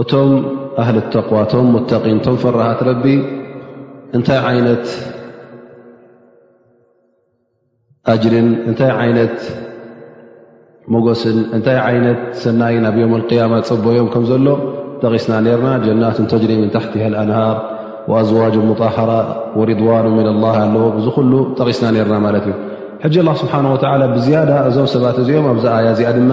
እቶም ኣህሊ ተቕዋ ቶም ሙተቒን ቶም ፈራሃት ረቢ እንታይ ዓይነት ኣጅርን እንታይ ዓይነት ሞጎስን እንታይ ዓይነት ሰናይ ናብ ዮም ቅያማ ፀበዮም ከም ዘሎ ጠቒስና ነርና ጀናት ተጅሪ ምን ታሕቲ ኣንሃር ኣዝዋጅ ሙጣሃራ ወሪድዋኑ ምን ላ ኣለዎ እዚ ኩሉ ጠቒስና ነርና ማለት እዩ ሕጂ ስብሓን ወላ ብዝያዳ እዞም ሰባት እዚኦም ኣብዛ ኣያ እዚኣ ድማ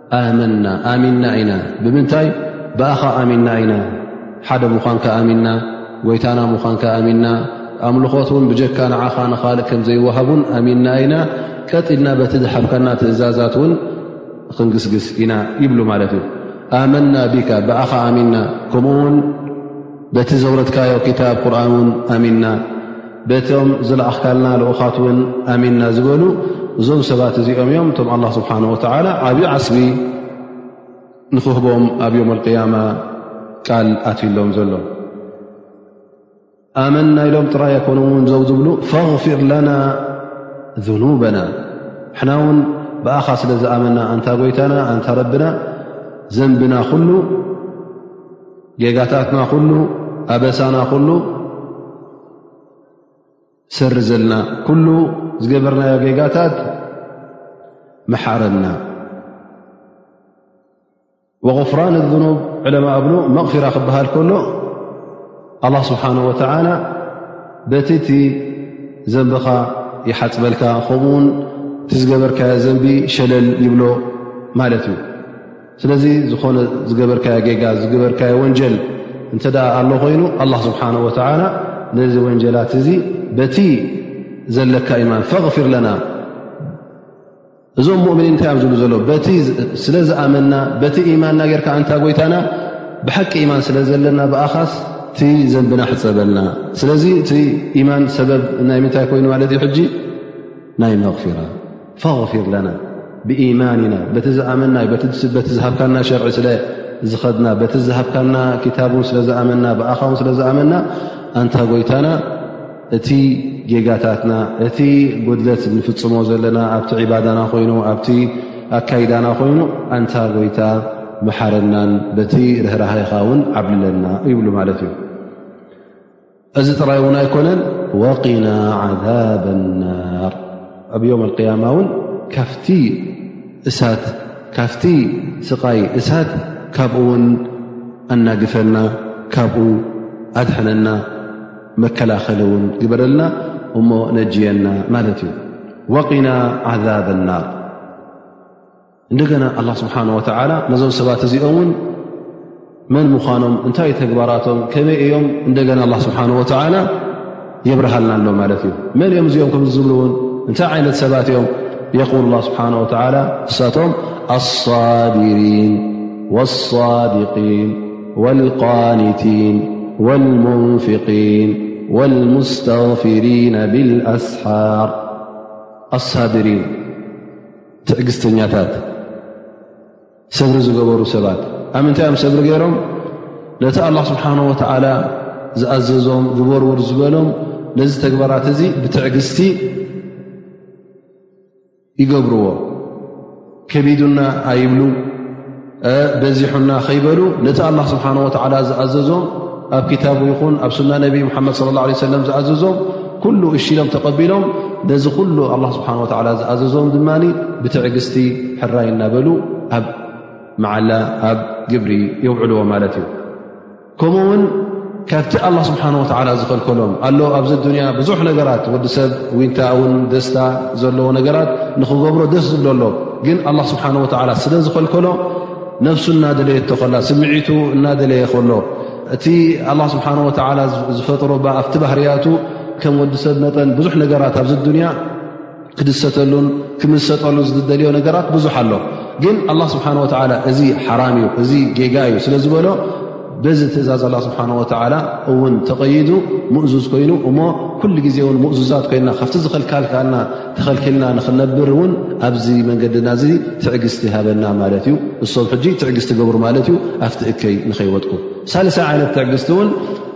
ኣመና ኣሚና ኢና ብምንታይ ብኣኻ ኣሚና ኢና ሓደ ምዃንካ ኣሚና ጎይታና ምዃንካ ኣሚና ኣምልኾት እውን ብጀካ ንዓኻ ንኻልእ ከም ዘይወሃቡን ኣሚና ኢና ቀጢልና በቲ ዝሓብካና ትእዛዛት እውን ክንግስግስ ኢና ይብሉ ማለት እዩ ኣመና ቢካ ብኣኻ ኣሚና ከምኡውን በቲ ዘውረድካዮ ክታብ ቁርን እውን ኣሚንና በቶም ዝለኣኽካልና ልኡኻት እውን ኣሚንና ዝበሉ እዞም ሰባት እዚኦም እዮም እቶም ኣላ ስብሓን ወተዓላ ዓብዪ ዓስቢ ንኽህቦም ኣብ ዮም ኣልቅያማ ቃል ኣትሎም ዘሎ ኣመንና ኢሎም ጥራይ ኣኮኑ እውን ዘው ዝብሉ ፈፊር ለና ኑበና ንሕና እውን ብኣኻ ስለ ዝኣመና ኣንታ ጎይታና ኣንታ ረብና ዘንብና ኩሉ ጌጋታትና ኩሉ ኣበሳና ኩሉ ሰርዘልና ኩሉ ዝገበርናዮ ጌጋታት መሓረና ወغፍራን ኑብ ዕለማ ኣብሉ መቕፊራ ክበሃል ከሎ ኣላ ስብሓን ወተላ በቲ እቲ ዘንብኻ ይሓፅበልካ ከምኡውን እቲ ዝገበርካዮ ዘንቢ ሸለል ይብሎ ማለት እዩ ስለዚ ዝኾነ ዝገበርካዮ ጌጋ ዝገበርካዮ ወንጀል እንተ ኣሎ ኮይኑ ኣላ ስብሓን ወተላ ነዚ ወንጀላት እዚ በቲ ዘለካ ኢማን ፈቕፊር ለና እዞም ሙእምኒን እንታይ እዮም ዝብሉ ዘሎ በቲ ስለ ዝኣመንና በቲ ኢማንና ጌርካ እንታ ጎይታና ብሓቂ ኢማን ስለ ዘለና ብኣኻስ እቲ ዘንብና ሕፀበልና ስለዚ እቲ ኢማን ሰበብ ናይ ምንታይ ኮይኑ ማለት እዩ ሕጂ ናይ መቕፊራ ፈغፊር ለና ብኢማንና በቲ ዝኣመና በቲ ዝሃብካና ሸርዒ ስለ ዝኸድና በቲ ዝሃብካና ክታብ ን ስለዝኣመና ብኣኻ ውን ስለ ዝኣመና ኣንታ ጎይታና እቲ ጌጋታትና እቲ ጉድለት ንፍፅሞ ዘለና ኣብቲ ዒባዳና ኮይኑ ኣብቲ ኣካይዳና ኮይኑ ኣንታ ጎይታ መሓረናን በቲ ርህራሃኻ ውን ዓብልለና ይብሉ ማለት እዩ እዚ ጥራይ እውን ኣይኮነን ወቂና ዓዛብ ናር ኣብ ዮም ኣልቅያማ እውን ካፍቲ እሳት ካፍቲ ስቓይ እሳት ካብኡ እውን ኣናግፈና ካብኡ ኣድሐነና መከላኸሊ እውን ግበረልና እሞ ነጅየና ማለት እዩ ወቂና ዓዛብ ናር እንደገና ኣላ ስብሓን ወተዓላ ነዞም ሰባት እዚኦም እውን መን ምዃኖም እንታይ ተግባራቶም ከመይ እዮም እንደገና ኣላ ስብሓን ወተዓላ የብርሃልና ኣሎ ማለት እዩ መን እዮም እዚኦም ከም ዝብሉ እውን እንታይ ዓይነት ሰባት እዮም የቁል ላ ስብሓን ወተዓላ እሳቶም ኣሳቢሪን ወሳድቂን ወልቃኒቲን ወልሙንፍቂን ወልሙስተፊሪን ብልኣስሓር ኣሳቢሪን ትዕግስተኛታት ሰብሪ ዝገበሩ ሰባት ኣብ ምንታይ እዮም ሰብሪ ገይሮም ነቲ ኣላ ስብሓን ወተዓላ ዝኣዘዞም ዝበርውር ዝበሎም ነዚ ተግባራት እዚ ብትዕግስቲ ይገብርዎ ከቢዱና ኣይብሉ በዚሑና ከይበሉ ነቲ ኣላ ስብሓን ወተዓላ ዝኣዘዞም ኣብ ክታቡ ይኹን ኣብ ሱና ነቢ ሙሓመድ ለ ላ ሰለም ዝኣዘዞም ኩሉ እሽ ኢሎም ተቐቢሎም ነዚ ኩሉ ኣላ ስብሓን ወተዓላ ዝኣዘዞም ድማ ብትዕግስቲ ሕራይ እናበሉ ኣብ መዓላ ኣብ ግብሪ የውዕልዎ ማለት እዩ ከምኡ ውን ካብቲ ኣላ ስብሓን ወተዓላ ዝኸልከሎም ኣሎ ኣብዚ ኣዱንያ ብዙሕ ነገራት ወዲ ሰብ ዊንታ ውን ደስታ ዘለዎ ነገራት ንኽገብሮ ደስ ዝብሎ ኣሎ ግን ኣላ ስብሓን ወተዓላ ስለ ዝኸልከሎ ነፍሱ እናደለየት ተኸላ ስምዒቱ እናደለየ ከሎ እቲ ኣላ ስብሓን ወተዓላ ዝፈጥሮ ባ ኣብቲ ባህርያቱ ከም ወዲ ሰብ መጠን ብዙሕ ነገራት ኣብዚ ኣዱንያ ክድሰተሉን ክምሰጠሉ ዝደልዮ ነገራት ብዙሕ ኣሎ ግን ኣላ ስብሓን ወተላ እዚ ሓራም እዩ እዚ ጌጋ እዩ ስለ ዝበሎ በዚ ትእዛዝ ኣላ ስብሓን ወተላ እውን ተቐይዱ ምእዙዝ ኮይኑ እሞ ኩሉ ግዜ እውን ምእዙዛት ኮይና ካብቲ ዝኸልካልካና ተኸልኪልና ንክነብር እውን ኣብዚ መንገድና እዚ ትዕግስቲ ሃበና ማለት እዩ እሶም ሕጂ ትዕግስቲ ገብሩ ማለት እዩ ኣብቲ እከይ ንኸይወጥኩ ሳልሳይ ዓይነት ትዕግስቲ እውን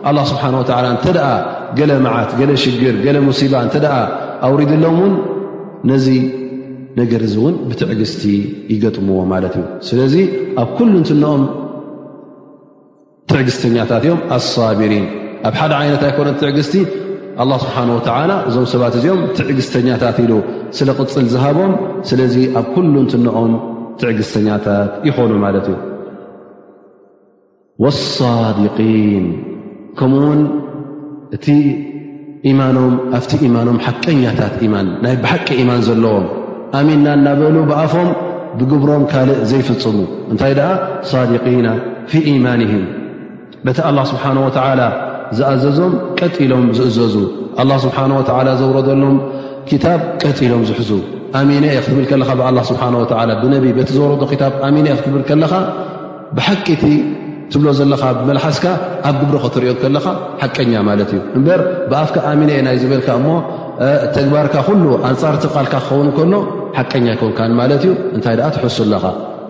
ኣላ ስብሓን ወተላ እንተ ገለ መዓት ገለ ሽግር ገለ ሙሲባ እንተ ኣውሪድሎም እውን ነዚ ነገር እዚ እውን ብትዕግስቲ ይገጥምዎ ማለት እዩ ስለዚ ኣብ ኩሉ እንትንኦም ትዕግስተኛታት እዮም ኣሳቢሪን ኣብ ሓደ ዓይነት ኣይኮነ ትዕግስቲ ኣላ ስብሓን ወተላ እዞም ሰባት እዚኦም ትዕግስተኛታት ኢሉ ስለ ቕፅል ዝሃቦም ስለዚ ኣብ ኩሉ እንትንኦም ትዕግስተኛታት ይኾኑ ማለት እዩ ወሳዲቂን ከምኡ ውን እቲ ኢማኖም ኣብቲ ኢማኖም ሓቀኛታት ኢማን ናይ ብሓቂ ኢማን ዘለዎም ኣሚና እናበሉ ብኣፎም ብግብሮም ካልእ ዘይፍፅሙ እንታይ ደኣ ሳዲቂና ፊ ኢማንህም በቲ ኣላ ስብሓን ወተዓላ ዝኣዘዞም ቀጥ ኢሎም ዝእዘዙ ኣላ ስብሓን ወተላ ዘውረደሎም ክታብ ቀጥ ኢሎም ዝሕዙ ኣሚነ እ ክትብል ከለኻ ብኣላ ስብሓን ወላ ብነቢ በቲ ዘወረዶ ክታብ ኣሚነ እ ክትብል ከለኻ ብሓቂ እቲ ትብሎ ዘለኻ ብመልሓስካ ኣብ ግብሪ ክትሪዮ ከለኻ ሓቀኛ ማለት እዩ እምበር ብኣፍካ ኣሚነ የ ናይ ዝበልካ እሞ ተግባርካ ኩሉ ኣንፃርቲ ቃልካ ክኸውን ከሎ ሓቀኛ ይኮንካን ማለት እዩ እንታይ ደኣ ትሕሱ ኣለኻ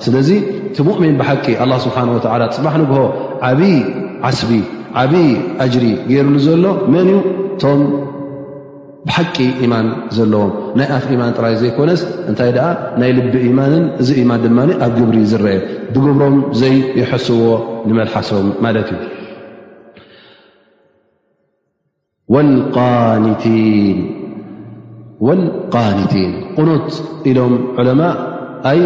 ስለዚ እቲ ሙእሚን ብሓቂ ኣላ ስብሓን ወላ ፅባሕ ንግሆ ዓብይ ዓስቢ ዓብይ ኣጅሪ ገይሩሉ ዘሎ መን እዩ ቶም ብሓቂ ኢማን ዘለዎም ናይ ኣፍ ኢማን ጥራይ ዘይኮነስ እንታይ ደኣ ናይ ልቢ ኢማንን እዚ ኢማን ድማ ኣብ ግብሪ ዝረአ ብግብሮም ዘይሕስዎ ንመልሓሶም ማለት እዩ ወልቃኒቲን ቁኑት ኢሎም ዑለማ ኣይ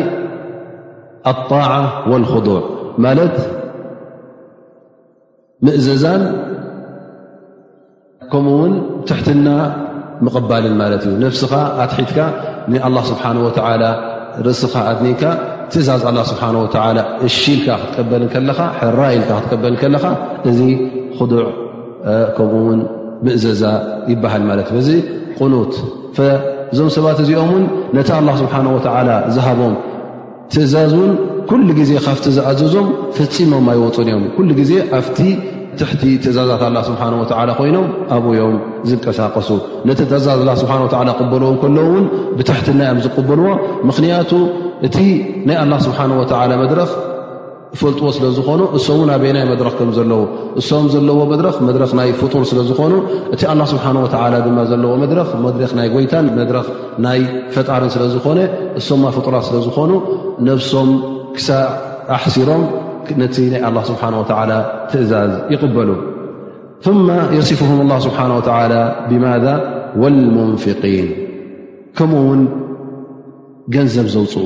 ኣጣዓ ወልክዱዕ ማለት ምእዘዛን ከምኡ ውን ትሕትና ምቕባልን ማለት እዩ ነፍስኻ ኣትሒትካ ንኣላ ስብሓን ወተላ ርእስኻ ኣድኒካ ትእዛዝ ኣላ ስብሓን ወተላ እሺኢልካ ክትቀበል ከለኻ ሕራ ኢልካ ክትቀበል ከለኻ እዚ ክዱዕ ከምኡ ውን ምእዘዛ ይበሃል ማለት እዩ ዚ ቁኑት እዞም ሰባት እዚኦም ውን ነቲ ኣላ ስብሓን ወተላ ዝሃቦም ትእዛዝ እውን ኩሉ ግዜ ካብቲ ዝኣዘዞም ፈፂሞም ኣይወፁን እዮም ኩሉ ግዜ ኣብቲ ትሕቲ ትእዛዛት ኣላ ስብሓን ወተዓላ ኮይኖም ኣብኡ ዮም ዝንቀሳቀሱ ነቲ ትእዛዝ ላ ስብሓን ወላ ቅበልዎ ከለዉ እውን ብትሕትና እዮም ዝቅበልዎ ምክንያቱ እቲ ናይ ኣላ ስብሓን ወተዓላ መድረክ ፈልጥዎ ስለ ዝኾኑ እሶም ውን ኣበናይ መድረኽ ከም ዘለዉ እሶም ዘለዎ መድረኽ መድረኽ ናይ ፍጡር ስለ ዝኾኑ እቲ ኣላ ስብሓን ወተዓላ ድማ ዘለዎ መድረኽ መድረኽ ናይ ጎይታን መድረኽ ናይ ፈጣርን ስለ ዝኾነ እሶማ ፍጡራት ስለ ዝኾኑ ነብሶም ክሳዕ ኣሕሲሮም ነቲ ናይ ኣላ ስብሓን ወተዓላ ትእዛዝ ይቕበሉ ثማ የስፍሁም ላ ስብሓን ወተላ ብማذ ወልሙንፍقን ከምኡ ውን ገንዘብ ዘውፅኡ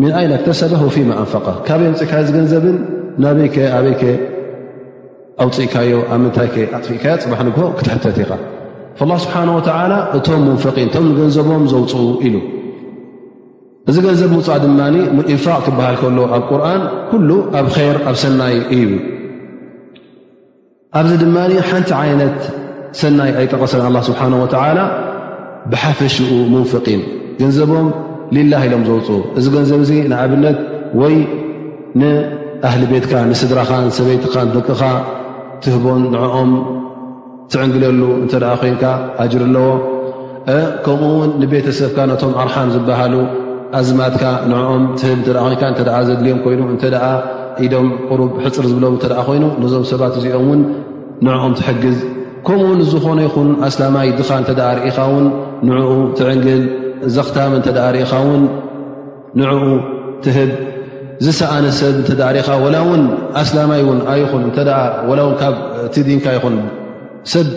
ምን ኣይነ እክተሰበ ፊማ ኣንፈቀ ካበይ ኣምፅእካዮ ዝገንዘብን ናበይ ከ ኣበይ ከ ኣውፅእካዮ ኣብ ምንታይ ከ ኣጥፍእካዮ ፅባሕ ንግሆ ክትሕተት ኢኻ ላ ስብሓን ወተላ እቶም ሙንፈቒን እቶም ንገንዘቦም ዘውፅኡ ኢሉ እዚ ገንዘብ ምውፃእ ድማ ኢንፋቅ ክበሃል ከሎ ኣብ ቁርን ኩሉ ኣብ ር ኣብ ሰናይ እዩ ኣብዚ ድማ ሓንቲ ዓይነት ሰናይ ኣይጠቐሰን ኣላ ስብሓን ወተዓላ ብሓፈሽኡ ሙንፍቒን ገንዘቦም ሊላ ኢሎም ዘውፅኡ እዚ ገንዘብ እዚ ንኣብነት ወይ ንኣህሊ ቤትካ ንስድራኻን ሰበይትኻን ደቅኻ ትህቦን ንዕኦም ትዕንግለሉ እንተ ኮይንካ ኣጅር ኣለዎ ከምኡ ውን ንቤተሰብካ ነቶም ኣርሓም ዝበሃሉ ኣዝማትካ ንኦም ትህብ እተደኺልካ እተ ዘድልዮም ኮይኑ እተ ኢዶም ቁሩብ ሕፅር ዝብሎም እተ ኮይኑ ነዞም ሰባት እዚኦም ውን ንኦም ትሕግዝ ከምኡ ውን ዝኾነ ይኹን ኣስላማይ ድኻ እተ ርኢኻ ውን ንኡ ትዕንግል ዘኽታም እተ ርኢኻ ውን ንኡ ትህብ ዝሰኣነ ሰብ እተ ርኢኻ ወላ ውን ኣስላማይ ውን ኣይኹን እተ ላ ውን ካብቲ ዲንካ ይኹን ሰብ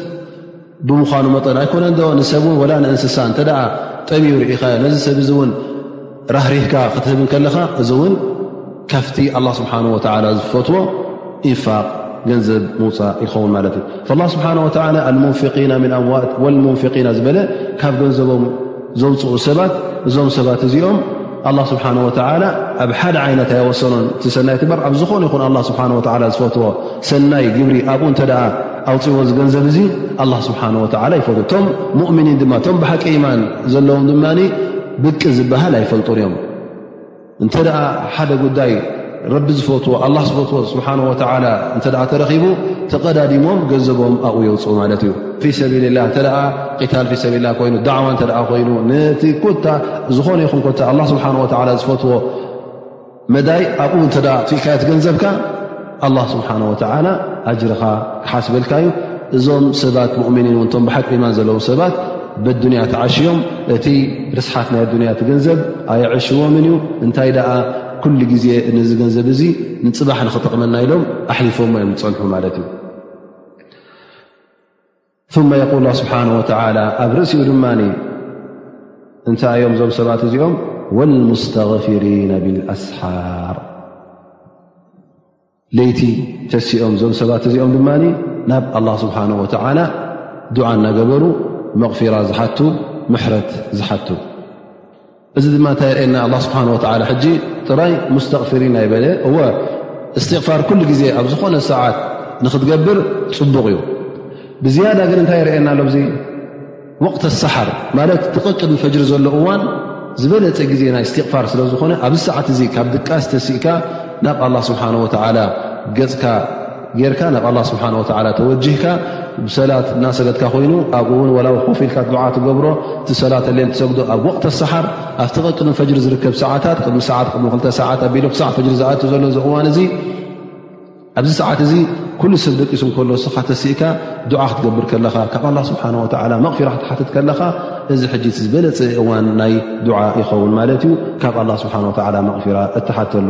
ብምዃኑ መጠን ኣይኮነን ዶ ንሰብ ውን ወላ ንእንስሳ እንተ ጠምዩ ርኢኻዮ ነዚ ሰብ እዚ እውን ራህሪህካ ክትህብ ከለኻ እዚ እውን ካብቲ ኣላ ስብሓን ወላ ዝፈትዎ ኢንፋቅ ገንዘብ ምውፃእ ይኸውን ማለት እዩ ስብሓ ወላ ኣልሙንፊና ምን ኣምዋት ወልሙንፊና ዝበለ ካብ ገንዘቦም ዘውፅኡ ሰባት እዞም ሰባት እዚኦም ኣላ ስብሓን ወተላ ኣብ ሓደ ዓይነት ኣይወሰኖን እቲሰናይ ትበር ኣብ ዝኾነ ይኹን ኣላ ስብሓን ወላ ዝፈትዎ ሰናይ ግብሪ ኣብኡ እንተ ኣውፅዎ ዝገንዘብ እዙ ኣላ ስብሓን ወላ ይፈት እቶም ሙእምኒን ድማ እቶም ብሓቂ ኢማን ዘለዎም ድማ ብቂ ዝበሃል ኣይፈልጡን እዮም እንተ ሓደ ጉዳይ ረቢ ዝፈትዎ ኣላ ዝፈትዎ ስብሓን ወላ እተ ተረኺቡ ተቐዳዲሞም ገንዘቦም ኣብኡ የውፅ ማለት እዩ ፊ ሰብልላ እተ ታል ፊ ሰብልላ ኮይኑ ዳዕዋ እተ ኮይኑ ነቲ ኮታ ዝኾነ ይኹን ኮታ ኣላ ስብሓን ወላ ዝፈትዎ መዳይ ኣብኡ እተ ትኢልካየት ገንዘብካ ኣላ ስብሓን ወተዓላ ኣጅርኻ ክሓስበልካ እዩ እዞም ሰባት ሙእምኒን ውን ቶም ብሓቂ ማን ዘለዉ ሰባት ብዱንያ ተዓሽዮም እቲ ርስሓት ናይ ኣዱንያ እቲ ገንዘብ ኣየዐሽዎምን እዩ እንታይ ደኣ ኩሉ ግዜ ነዚ ገንዘብ እዙ ንፅባሕ ንኽጥቕመና ኢሎም ኣሕሊፎሞ እዮም ዝፀንሑ ማለት እዩ ثመ የقል ላ ስብሓ ወ ኣብ ርእሲኡ ድማ እንታይ እዮም እዞም ሰባት እዚኦም ወልሙስተغፊሪና ብልኣስሓር ለይቲ ተሲኦም እዞም ሰባት እዚኦም ድማ ናብ ኣላ ስብሓን ወተላ ድዓ እናገበሩ መቕፊራ ዝሓቱ ምሕረት ዝሓቱ እዚ ድማ እንታይ የርእየና ኣላ ስብሓን ወተላ ሕጂ ጥራይ ሙስተቕፊሪና ይበለ እወ እስትቕፋር ኩሉ ግዜ ኣብ ዝኾነ ሰዓት ንኽትገብር ፅቡቕ እዩ ብዝያዳ ግን እንታይ ይርእየና ኣሎ ዚ ወቕት ኣሰሓር ማለት ትቕቅድ ንፈጅሪ ዘሎ እዋን ዝበለፀ ግዜ ናይ እስትቕፋር ስለ ዝኾነ ኣብዚ ሰዓት እዚ ካብ ድቃስ ተሲእካ ናብ ኣላ ስብሓን ወተላ ገፅካ ጌርካ ናብ ኣላ ስብሓን ወላ ተወጅህካ ብሰላት እናሰገድካ ኮይኑ ኣብኡ እውን ወላ ኮፍ ኢልካ ድዓ ትገብሮ እቲ ሰላት ሌን ትሰግዶ ኣብ ወቅት ኣሰሓር ኣብቲ ቅድሚ ፈጅሪ ዝርከብ ሰዓታት ቅድሚ ሰዓት ቅድሚ ክልተ ሰዓት ኣቢሉ ክሳዕ ፈጅሪ ዝኣት ዘሎ እዚ እዋን እዚ ኣብዚ ሰዓት እዚ ኩሉ ሰብ ደቂሱ ከሎ ስኻ ተሲእካ ድዓ ክትገብር ከለኻ ካብ ኣላ ስብሓን ወላ መቕፊራ ክትሓትት ከለኻ እዚ ሕጂ ዝበለፀ እዋን ናይ ድዓ ይኸውን ማለት እዩ ካብ ኣላ ስብሓን ወላ መቕፊራ እትሓተሉ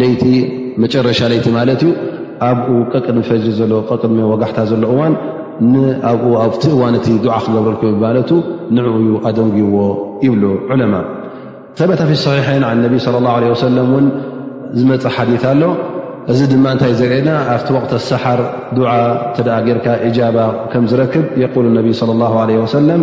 ለይቲ መጨረሻ ለይቲ ማለት እዩ ኣብኡ ቀቅድሚ ፈጅ ዘሎ ቅድሚ ወጋሕታ ዘሎ እዋን ንኣብኡ ኣብቲ እዋን እቲ ዱዓ ክገብረልኩ ማለቱ ንዕኡ እዩ ኣደንጉዎ ይብሉ ዑለማ ሰበታ ፊ ሰሒሐይን ዓ ነቢ ለ ላ ለ ወሰለም እውን ዝመፀ ሓዲት ኣሎ እዚ ድማ እንታይ ዘርእየና ኣብቲ ወቅት ኣሰሓር ዱዓ እተ ጌርካ እጃባ ከም ዝረክብ የቁል ነቢ ለ ላ ለ ወሰለም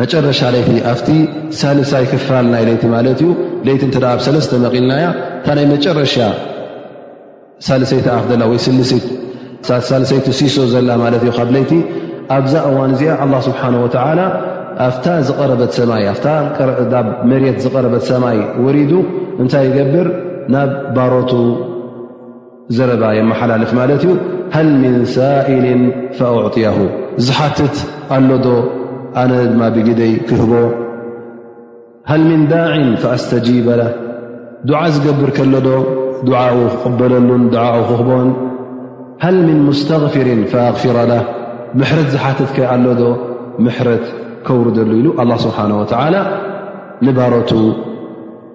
መጨረሻ ለይቲ ኣብቲ ሳልሳይ ክፋል ናይ ለይቲ ማለት እዩ ለይቲ እተ ብ ሰለስተ መቒልናያ እታ ናይ መጨረሻ ሳልሰይቲ ኣፍ ዘላ ወይ ሳልሰይቲ ሲሶ ዘላ ማለት እዩ ካብ ለይቲ ኣብዛ እዋን እዚኣ ኣላ ስብሓን ወተላ ኣብታ ዝቐረበት ሰማይ ኣታብ መሬት ዝቐረበት ሰማይ ወሪዱ እንታይ ይገብር ናብ ባሮቱ ዘረባ የመሓላልፍ ማለት እዩ ሃል ምን ሳኢልን ፈኣዕጥያሁ ዝሓትት ኣሎዶ ኣነ ድማ ብግደይ ክህቦ ሃል ምን ዳዕን ፈኣስተጂበ ላ ዱዓ ዝገብር ከሎዶ ድዓኡ ክቕበለሉን ድዓኡ ክህቦን ሃል ምን ሙስተግፍርን ፈኣግፊረ ላ ምሕረት ዝሓትት ከ ኣሎዶ ምሕረት ከውርደሉ ኢሉ ኣላ ስብሓን ወተዓላ ንባሮቱ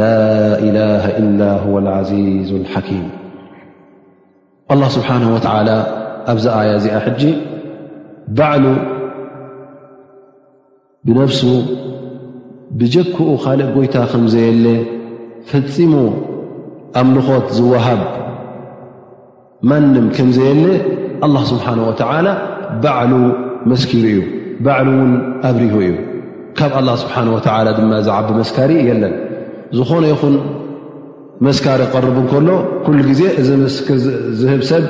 ላኢላሃ ኢላ ሁወ ዓዚዙ ሓኪም ኣላ ስብሓን ወተዓላ ኣብዚ ኣያ እዚኣ ሕጂ ባዕሉ ብነፍሱ ብጀክኡ ካልእ ጎይታ ከም ዘየለ ፈፂሙ ኣምልኾት ዝወሃብ ማንም ከም ዘየለ ኣላ ስብሓን ወተዓላ ባዕሉ መስኪሩ እዩ ባዕሉ እውን ኣብሪሁ እዩ ካብ ኣላ ስብሓን ወተዓላ ድማ ዝዓቢ መስካሪ የለን ዝኾነ ይኹን መስካሪ ቀርብ እንከሎ ኩሉ ግዜ እዚ መስክር ዝህብ ሰብ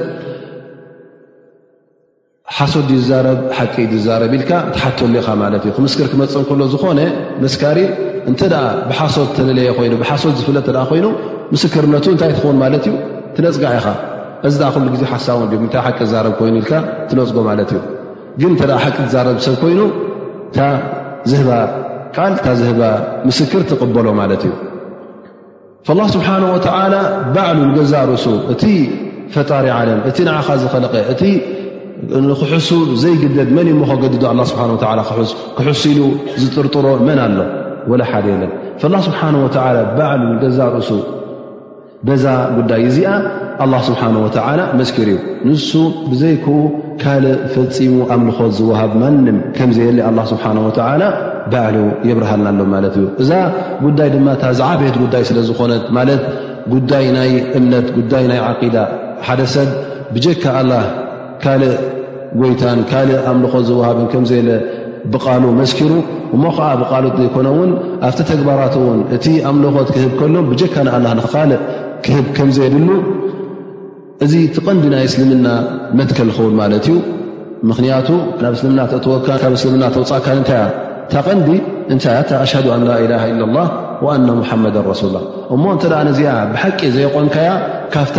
ሓሶት ድዩ ዝዛረብ ሓቂ ዩ ዝዛረብ ኢልካ ትሓተሉ ኢኻ ማለት እዩ ክምስክር ክመፅእ ከሎ ዝኾነ መስካሪ እንተ ብሓሶት ተለለየ ኮይኑ ብሓሶት ዝፍለ ተ ኮይኑ ምስክርነቱ እንታይ ትኸውን ማለት እዩ ትነፅጋ ኢኻ እዚ ኣ ኩሉ ግዜ ሓሳብ እ ምታይ ሓቂ ዝዛረብ ኮይኑ ኢልካ ትነፅጎ ማለት እዩ ግን እተ ሓቂ ዝዛረብ ሰብ ኮይኑ እታ ዝህባ ቃል እታ ዝህባ ምስክር ትቕበሎ ማለት እዩ ኣላህ ስብሓን ወተዓላ ባዕሉ ንገዛእ ርእሱ እቲ ፈጣሪ ዓለም እቲ ንዓኻ ዝኸለቀ እቲ ንክሕሱ ዘይግደድ መን እዩሞ ከገድዶ ኣላ ስብሓን ወላ ክሕስ ክሕሱ ኢሉ ዝጥርጥሮ መን ኣሎ ወላ ሓደ የለን ፈላ ስብሓን ወተዓላ ባዕሉ ንገዛእ ርእሱ በዛ ጉዳይ እዚኣ ኣላ ስብሓን ወተዓላ መስኪር እዩ ንሱ ብዘይክኡ ካልእ ፈፂሙ ኣምልኾት ዝወሃብ ማንም ከምዘየለ ኣላ ስብሓን ወተዓላ ባዕሉ የብርሃልና ኣሎ ማለት እዩ እዛ ጉዳይ ድማ እታ ዝዓበየት ጉዳይ ስለ ዝኾነት ማለት ጉዳይ ናይ እምነት ጉዳይ ናይ ዓቂዳ ሓደ ሰብ ብጀካ ኣላ ካልእ ጎይታን ካልእ ኣምልኾት ዝወሃብን ከምዘየለ ብቓሉ መስኪሩ እሞ ከዓ ብቃሉት ዘይኮነ እውን ኣብቲ ተግባራት እውን እቲ ኣምልኾት ክህብ ከሎ ብጀካ ንኣላ ንካልእ ክህብ ከምዘየድሉ እዚ እቲ ቐንዲ ናይ እስልምና መትከል ዝኸውን ማለት እዩ ምኽንያቱ ናብ እስልምና ተእትወካ ካብ እስልምና ተውፃካ ንታይ እያ እታ ቐንዲ እንታይ እያ ኣሽሃዱ ኣን ላኢላ ኢለ ላ ወኣና ሙሓመዳ ረሱላ እሞ እንተ ነዚኣ ብሓቂ ዘየቖምካያ ካብታ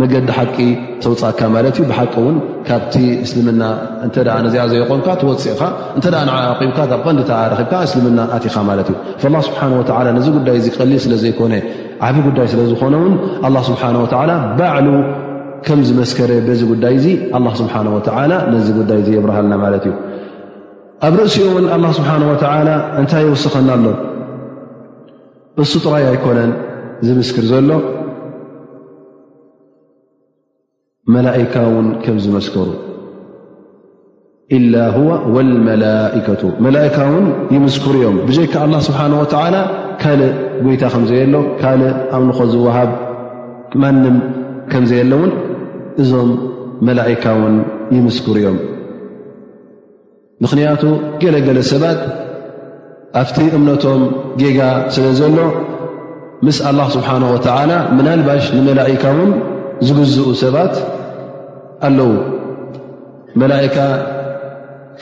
መገዲ ሓቂ ተውፃካ ማለት እዩ ብሓቂ እውን ካብቲ እስልምና እተ ነዚኣ ዘየቖምካ ትወፅእኻ እንተ ንዓ ኣቂምካ ካብ ቐንዲ ተረኺብካ እስልምና ኣትኻ ማለት እዩ ላ ስብሓን ወላ ነዚ ጉዳይ እዚ ቀሊል ስለ ዘይኮነ ዓብ ጉዳይ ስለ ዝኾነ ውን ኣላ ስብሓን ወላ ባዕሉ ከም ዝመስከረ በዚ ጉዳይ እዚ ኣላ ስብሓን ወላ ነዚ ጉዳይ እዚ የብርሃልና ማለት እዩ ኣብ ርእሲኡ እውን ኣላ ስብሓን ወላ እንታይ የውስኸና ኣሎ እሱ ጥራይ ኣይኮነን ዝምስክር ዘሎ መላካ ውን ከም ዝመስከሩ ላ መላከ መላካ ውን ይምስክሩ እዮም ብዘካ ኣ ስብሓ ወ ካልእ ጎይታ ከምዘየሎ ካልእ ኣምልኾ ዝወሃብ ማንም ከምዘየለ ውን እዞም መላካ ውን ይምስክሩ እዮም ምኽንያቱ ገለገለ ሰባት ኣብቲ እምነቶም ጌጋ ስለ ዘሎ ምስ ኣላ ስብሓን ወተዓላ ምናልባሽ ንመላእካ እውን ዝግዝኡ ሰባት ኣለዉ መላእካ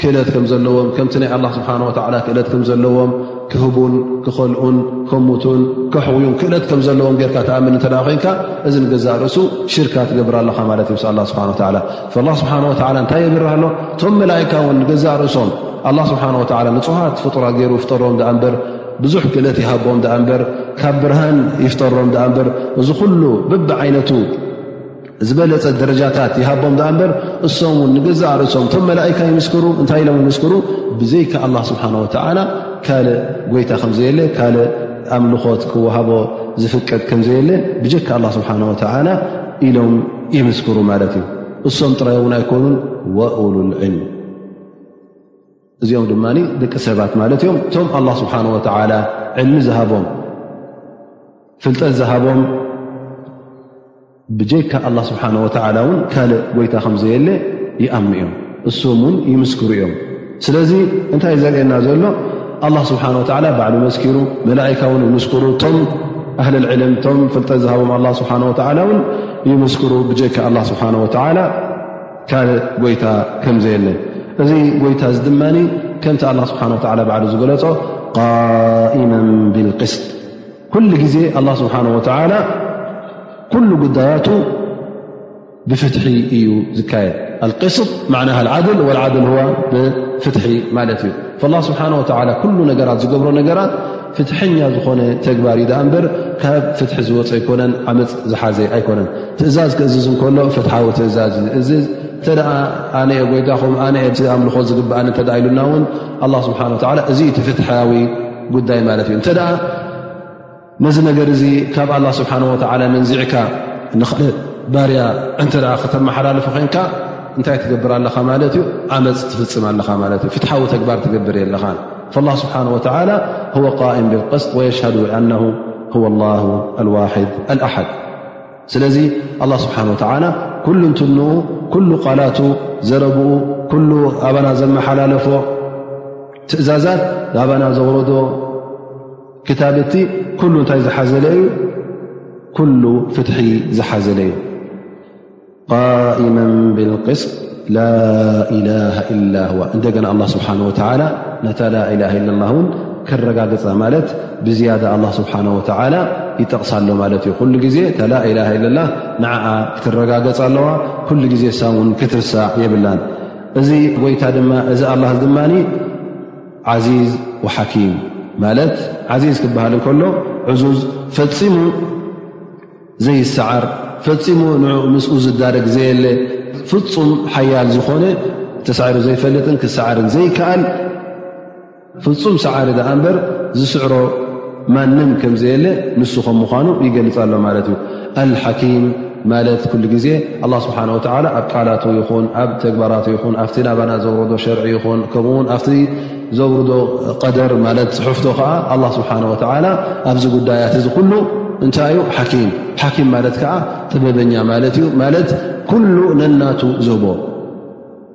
ክእለት ከም ዘለዎም ከምቲ ናይ ኣላ ስብሓን ወተዓላ ክእለት ከም ዘለዎም ክህቡን ክኸልኡን ከሙቱን ከሕውዩን ክእለት ከም ዘለዎም ጌርካ ተኣምን እንተ ኮይንካ እዚ ንገዛእ ርእሱ ሽርካ ትገብር ኣለኻ ማለት እዩ ምስ ኣላ ስብሓን ወተዓላ ላ ስብሓን ወላ እንታይ የብርህ ኣሎ እቶም መላካ ውን ንገዛእ ርእሶም ኣላ ስብሓን ወላ ንፅሃት ፍጡራ ገይሩ ፍጠሮም ኣ እምበር ብዙሕ ክእለት ይሃቦም ኣ እምበር ካብ ብርሃን ይፍጠሮም ኣ እምበር እዚ ኩሉ ብቢ ዓይነቱ ዝበለፀ ደረጃታት ይሃቦም ኣ እምበር እሶም ውን ንገዛእ ርእሶም እቶም መላካ ይምስክሩ እንታይ ኢሎም ይምስክሩ ብዘይካ ኣላ ስብሓን ወላ ካልእ ጎይታ ከምዘየለ ካልእ ኣምልኾት ክወሃቦ ዝፍቀድ ከምዘየለ ብጀካ ኣላ ስብሓን ወላ ኢሎም ይምስክሩ ማለት እዩ እሶም ጥራይ እውን ኣይኮኑን ወኡሉልዕልም እዚኦም ድማ ደቂ ሰባት ማለት እዮም እቶም ኣላ ስብሓን ወተዓላ ዕልሚ ዝሃቦም ፍልጠት ዝሃቦም ብጀካ ኣላ ስብሓን ወተዓላ እውን ካልእ ጎይታ ከምዘየለ ይኣምኑ እዮም እሶም እውን ይምስክሩ እዮም ስለዚ እንታይ ዘርእየና ዘሎ ኣላ ስብሓን ወተላ ባዕሉ መስኪሩ መላእካ እውን ይምስክሩ እቶም ኣህል ልዕልም እቶም ፍልጠት ዝሃቦም ኣላ ስብሓን ወተላ እውን ይምስክሩ ብጀካ ኣላ ስብሓን ወተላ ካልእ ጎይታ ከም ዘየለ እዚ ጎይታ እዚ ድማ ከምቲ ኣላ ስብሓን ወተላ ባዕሉ ዝገለፆ ቃኢመ ብልቅስት ኩሉ ግዜ ኣላ ስብሓን ወተላ ኩሉ ጉዳያቱ ብፍትሒ እዩ ዝካየድ ኣልቅስት ማና ዓድል ዓድል ዋ ብፍትሒ ማለት እዩ ላ ስብሓን ወላ ኩሉ ነገራት ዝገብሮ ነገራት ፍትሐኛ ዝኾነ ተግባር እዩ ዳኣ እምበር ካብ ፍትሒ ዝወፅ ኣይኮነን ዓመፅ ዝሓዘ ኣይኮነን ትእዛዝ ክእዝዝ እንከሎ ፍትሓዊ ትእዛዝ ዝእዝዝ እተ ኣነ የ ጎይታኹም ኣነ የ ኣምልኾ ዝግብኣኒ እተ ኢሉና እውን ኣላ ስብሓን ወላ እዚ እቲ ፍትሐዊ ጉዳይ ማለት እዩ እተ ነዚ ነገር እዚ ካብ ኣላ ስብሓን ወተዓላ መንዚዕካ ንካል ባርያ እንተ ከተመሓላልፉ ኮንካ እንታይ ትገብር ኣለኻ ማለት እዩ ዓመፅ ትፍፅም ኣለኻ ማለት እዩ ፍትሓዊ ተግባር ትገብር የለኻ ላ ስብሓን ወተላ ወ ቃእም ብልቅስት ወየሽሃዱ ኣነ ወ ላ ልዋሕድ ኣልኣሓድ ስለዚ ኣላ ስብሓን ወተዓላ ኩሉ እንትንኡ ኩሉ ቃላቱ ዘረብኡ ኩሉ ኣባና ዘመሓላለፎ ትእዛዛት ንኣባና ዘውረዶ ክታብ እቲ ኩሉ እንታይ ዝሓዘለ እዩ ኩሉ ፍትሒ ዝሓዘለ እዩ ቃኢመ ብልቅስ ላላ ላ እንደገና ኣ ስብሓ ወ ነታ ላላ ላ ውን ከረጋግፃ ማለት ብዝያዳ ኣላ ስብሓ ወላ ይጠቕሳ ኣሎ ማለት እዩ ኩሉ ግዜ እታ ላላ ላ ንዓኣ ክትረጋገፅ ኣለዋ ኩሉ ግዜ ሳውን ክትርሳዕ የብላን እዚ ጎይታ ድማ እዚ ኣላ ድማ ዓዚዝ ወሓኪም ማለት ዓዚዝ ክበሃል እንከሎ ዕዙዝ ፈፂሙ ዘይሰዓር ፈፂሙ ን ምስኡ ዝዳረግ ዘየለ ፍፁም ሓያል ዝኾነ ተሳዒሩ ዘይፈልጥን ክሰዓርን ዘይከኣል ፍፁም ሰዓሪ ድኣ እምበር ዝስዕሮ ማንም ከም ዘየለ ንሱ ከም ምዃኑ ይገልፅ ኣሎ ማለት እዩ ኣልሓኪም ማለት ኩሉ ግዜ ኣላ ስብሓን ወተላ ኣብ ቃላቱ ይኹን ኣብ ተግባራቱ ይኹን ኣብቲ ናባና ዘውርዶ ሸርዒ ይኹን ከምኡውን ኣብቲ ዘውርዶ ቀደር ማለት ፅሑፍቶ ከዓ ኣላ ስብሓን ወተላ ኣብዚ ጉዳያት እዚ ኩሉ እንታይ እዩ ሓኪም ሓኪም ማለት ከዓ ጥበበኛ ማለት እዩ ማለት ኩሉ ነናቱ ዘቦ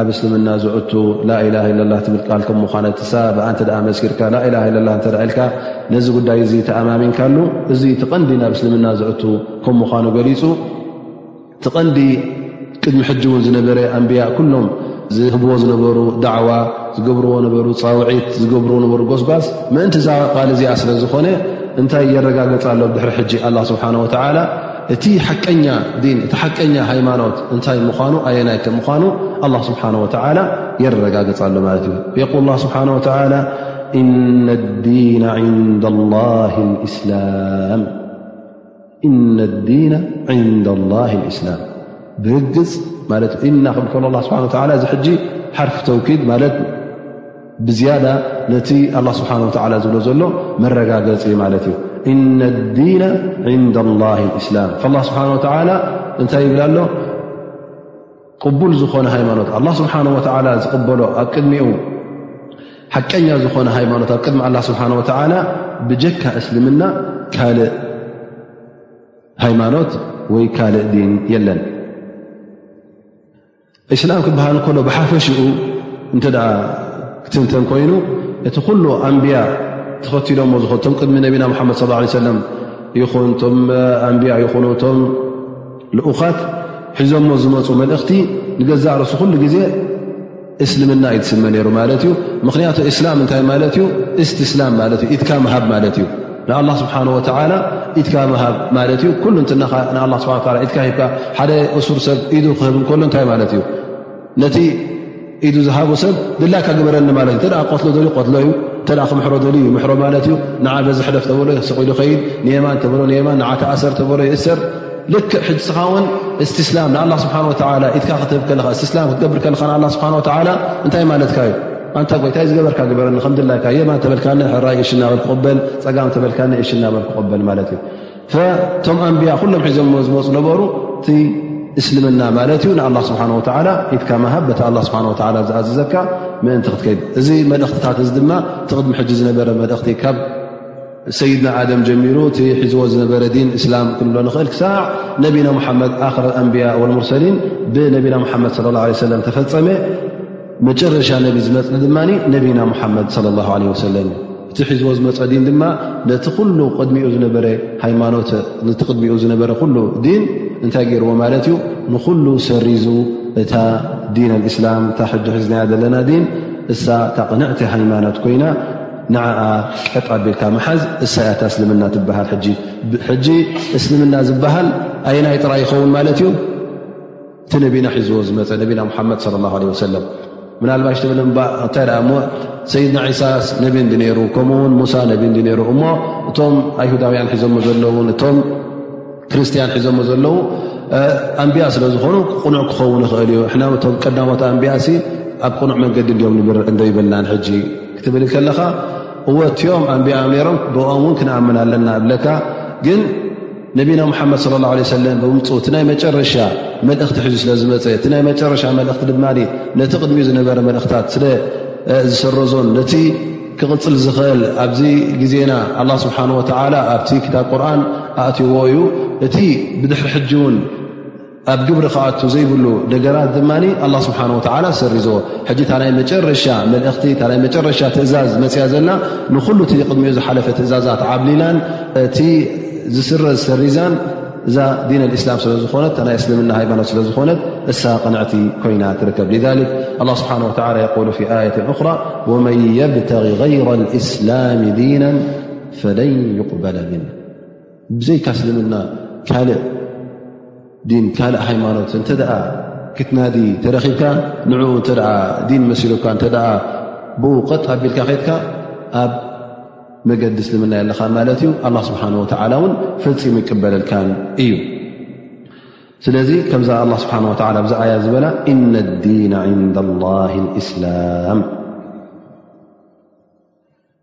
ኣብ እስልምና ዝእቱ ላኢላ ለላ ትብል ቃል ከም ምዃነ ትሳ ብኣ እተ መስኪርካ ላኢላ ለላ እተ ኢልካ ነዚ ጉዳይ እዚ ተኣማሚንካሉ እዚ ትቐንዲ ናብ እስልምና ዝእቱ ከም ምዃኑ ገሊፁ ትቐንዲ ቅድሚ ሕጂ እውን ዝነበረ ኣንብያ ኩሎም ዝህብዎ ዝነበሩ ዳዕዋ ዝገብርዎ ነበሩ ፃውዒት ዝገብርዎ ነበሩ ጎስጓስ ምእንቲ እዛ ቃል እዚኣ ስለ ዝኾነ እንታይ የረጋገፃ ኣሎ ድሕሪ ሕጂ ኣላ ስብሓን ወተዓላ እቲ ሓቀኛ ዲን እቲ ሓቀኛ ሃይማኖት እንታይ ምዃኑ ኣየናይ ከም ምዃኑ ኣላ ስብሓን ወተዓላ የረጋግፅ ኣሎ ማለት እዩ የቁል ላ ስብሓን ወተላ እነ ዲና ዕንዳ ላ እስላም ብርግፅ ማለት እና ክብል ከሎ ስብሓ እዚ ሕጂ ሓርፍ ተውኪድ ማለት ብዝያዳ ነቲ ኣላ ስብሓን ወተዓላ ዝብሎ ዘሎ መረጋገፂ ማለት እዩ እነ ዲና ዕንዳ ላ እስላም ላ ስብሓን ወተዓላ እንታይ ይብል ኣሎ ቅቡል ዝኾነ ሃይማኖት ኣላ ስብሓን ወተዓላ ዝቕበሎ ኣብ ቅድሚኡ ሓቀኛ ዝኾነ ሃይማኖት ኣብ ቅድሚ ኣላ ስብሓን ወተዓላ ብጀካ እስልምና ካልእ ሃይማኖት ወይ ካልእ ዲን የለን እስላም ክበሃል ከሎ ብሓፈሽኡ እንተ ክትንተን ኮይኑ እቲ ኩሉ ኣንብያ ተኸትሎሞ ዝኸቶም ቅድሚ ነቢና ሓመድ ስ ለ ሰለም ይኹን ቶም ኣንብያ ይኹኑ እቶም ልኡኻት ሒዞሞ ዝመፁ መልእኽቲ ንገዛእ ርእሱ ኩሉ ግዜ እስልምና እዩ ትስመ ነይሩ ማለት እዩ ምኽንያቱ እስላም እንታይ ማለት እዩ እስትስላም ማለት እዩ ኢትካ ምሃብ ማለት እዩ ንኣላ ስብሓን ወተላ ኢትካ ምሃብ ማለት እዩ ኩሉ እንትናኻ ንኣ ስብሓ ኢትካ ሂብካ ሓደ እሱር ሰብ ኢዱ ክህብ እንከሎ እንታይ ማለት እዩ ነቲ ኢዱ ዝሃቦ ሰብ ድላካ ግበረኒ ማለት እዩ ተ ቀትሎ ደልዩ ቀትሎ እዩ እተ ክምሕሮ ደልዩ ይምሕሮ ማለት እዩ ንዓ በዚ ሕለፍ ተበሎ ሰቂሉ ኸይድ ንየማን ተበሎ ንየማን ንዓ ተኣሰር ተበሎ ይእሰር ልክዕ ሕስኻ ውን እስትስላም ንኣ ስብሓ ወላ ኢትካ ክትህብ ከለካ እስትስላም ክትገብር ከለካ ንኣ ስብሓ ወላ እንታይ ማለትካ እዩ ኣንታ ጎይታይ ዝገበርካ ግበረኒ ከም ድላይካ የማን ተበልካኒ ሕራይ እሽ ናበል ክቕበል ፀጋም ተበልካኒ እሽ ናበል ክቕበል ማለት እዩ እቶም ኣንብያ ኩሎም ሒዞም ዝመፁ ነበሩ እቲ እስልምና ማለት እዩ ንኣላ ስብሓን ወተዓላ ኢትካ መሃብ በቲ ኣላ ስብሓን ወላ ዝኣዘዘካ ምእንቲ ክትከይድ እዚ መልእኽትታት እዚ ድማ እቲ ቅድሚ ሕጂ ዝነበረ መልእኽቲ ካብ ሰይድና ኣደም ጀሚሩ እቲ ሒዝዎ ዝነበረ ዲን እስላም ክንብሎ ንኽእል ክሳዕ ነቢና ሙሓመድ ኣክረ ኣንብያ ወልሙርሰሊን ብነቢና ሙሓመድ ለ ላ ሰለም ተፈፀመ መጨረሻ ነቢ ዝመፅ ድማ ነቢና ሙሓመድ ለ ላ ለ ወሰለም እዩ እቲ ሒዝዎ ዝመፀ ዲን ድማ ነቲ ኩሉ ቅድሚኡ ዝነበረ ሃይማኖት ነቲ ቅድሚኡ ዝነበረ ኩሉ ዲን እንታይ ገይርዎ ማለት እዩ ንኩሉ ሰሪዙ እታ ዲን ኣልእስላም እታ ሕጂ ሒዝናያ ዘለና ዲን እሳ እታ ቅንዕቲ ሃይማኖት ኮይና ንዓኣ ቀጥ ኣቢልካ መሓዝ እሳ ያታ እስልምና ትበሃል ሕጂ እስልምና ዝበሃል ኣየናይ ጥራይ ይኸውን ማለት እዩ እቲ ነቢና ሒዝዎ ዝመፀ ነቢና ሙሓመድ ለ ላ ለ ወሰለም ምናልባሽ ትብል እባ እንታይ ደኣ እሞ ሰይድና ዒሳስ ነቢ እንዲ ነይሩ ከምኡ ውን ሙሳ ነቢ እንዲ ነይሩ እሞ እቶም ኣይሁዳውያን ሒዞሞ ዘለዉን እቶም ክርስትያን ሒዞሞ ዘለዉ ኣንቢያ ስለ ዝኾኑ ቅኑዕ ክኸውን ይኽእል እዩ ሕና እቶም ቀዳሞት ኣንቢያ ሲ ኣብ ቅኑዕ መንገዲ እንዲኦም ንብር እንዶ ይብልናን ሕጂ ክትብል ከለኻ እወትኦም ኣንቢያ ነይሮም ብኦም እውን ክንኣምን ኣለና እብለካ ግን ነቢና ሙሓመድ صለ ላه ሰለም ብምፁ እቲ ናይ መጨረሻ መልእኽቲ ሒዙ ስለ ዝመፀ እቲ ናይ መጨረሻ መልእኽቲ ድማ ነቲ ቅድሚኡ ዝነበረ መልእኽታት ስለ ዝሰረዞን ነቲ ክቕፅል ዝኽእል ኣብዚ ግዜና ኣላ ስብሓን ወተዓላ ኣብቲ ክታብ ቁርን ኣእትዎ እዩ እቲ ብድሕሪ ሕጂ እውን ኣብ ግብሪ ክኣቱ ዘይብሉ ነገራት ድማ ኣላ ስብሓን ወተዓላ ሰሪዝዎ ሕጂ እታ ናይ መጨረሻ መልእኽቲ እታ ናይ መጨረሻ ትእዛዝ መፅያ ዘላ ንኹሉ እቲ ቅድሚኡ ዝሓለፈ ትእዛዛት ዓብሊላን እቲ ዝስረዝ ሰሪዛን እዛ ዲን ኣልእስላም ስለ ዝኾነት እታ ናይ እስልምና ሃይማኖት ስለ ዝኾነት እሳ ቕንዕቲ ኮይና ትርከብ ሊዛሊክ ኣላ ስብሓን ወተዓላ የቁሉ ፊ ኣየት እኽራ ወመን የብተቂ ገይረ ልእስላም ዲናን ፈለን ይቕበለ ምን ብዘይካ እስልምና ካልእ ዲን ካልእ ሃይማኖት እንተ ክትናዲ ተረኺብካ ንኡ እተ ዲን መሲሉካ እተ ብኡ ቐጥ ኣቢልካ ከትካ ኣብ መገዲ እስልምና ኣለኻ ማለት እዩ ኣላ ስብሓን ወተላ እውን ፈፂሙ ይቅበለልካን እዩ ስለዚ ከምዛ ኣላ ስብሓን ወላ ብዛ ኣያ ዝበላ እነ ዲና ንዳ ላ እስላም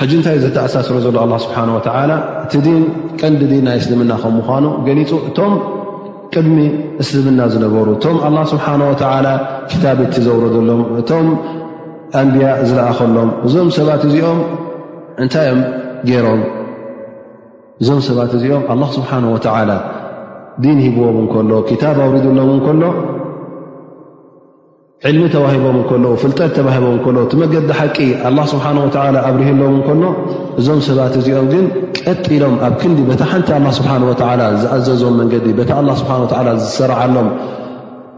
ሕጂ እንታይ ዘተኣሳስሮ ዘሎ ኣላ ስብሓን ወተላ እቲ ዲን ቀንዲ ዲን ናይ እስልምና ከም ምኳኑ ገሊፁ እቶም ቅድሚ እስልምና ዝነበሩ እቶም ኣላ ስብሓን ወተላ ክታብቲ ዘውረደሎም እቶም ኣንብያ ዝለኣኸሎም እዞም ሰባት እዚኦም እንታይ እዮም ገይሮም እዞም ሰባት እዚኦም ኣላ ስብሓን ወተላ ዲን ሂብዎም እንከሎ ክታብ ኣውሪድሎም እንከሎ ዕልሚ ተዋሂቦም እከሎ ፍልጠት ተባሂቦም ከሎ እቲ መገዲ ሓቂ ኣላ ስብሓን ወላ ኣብርህሎም እንከሎ እዞም ሰባት እዚኦም ግን ቀጥ ኢሎም ኣብ ክንዲ በታ ሓንቲ ኣላ ስብሓን ወላ ዝኣዘዞም መንገዲ በቲ ኣላ ስብሓ ወላ ዝሰራዓሎም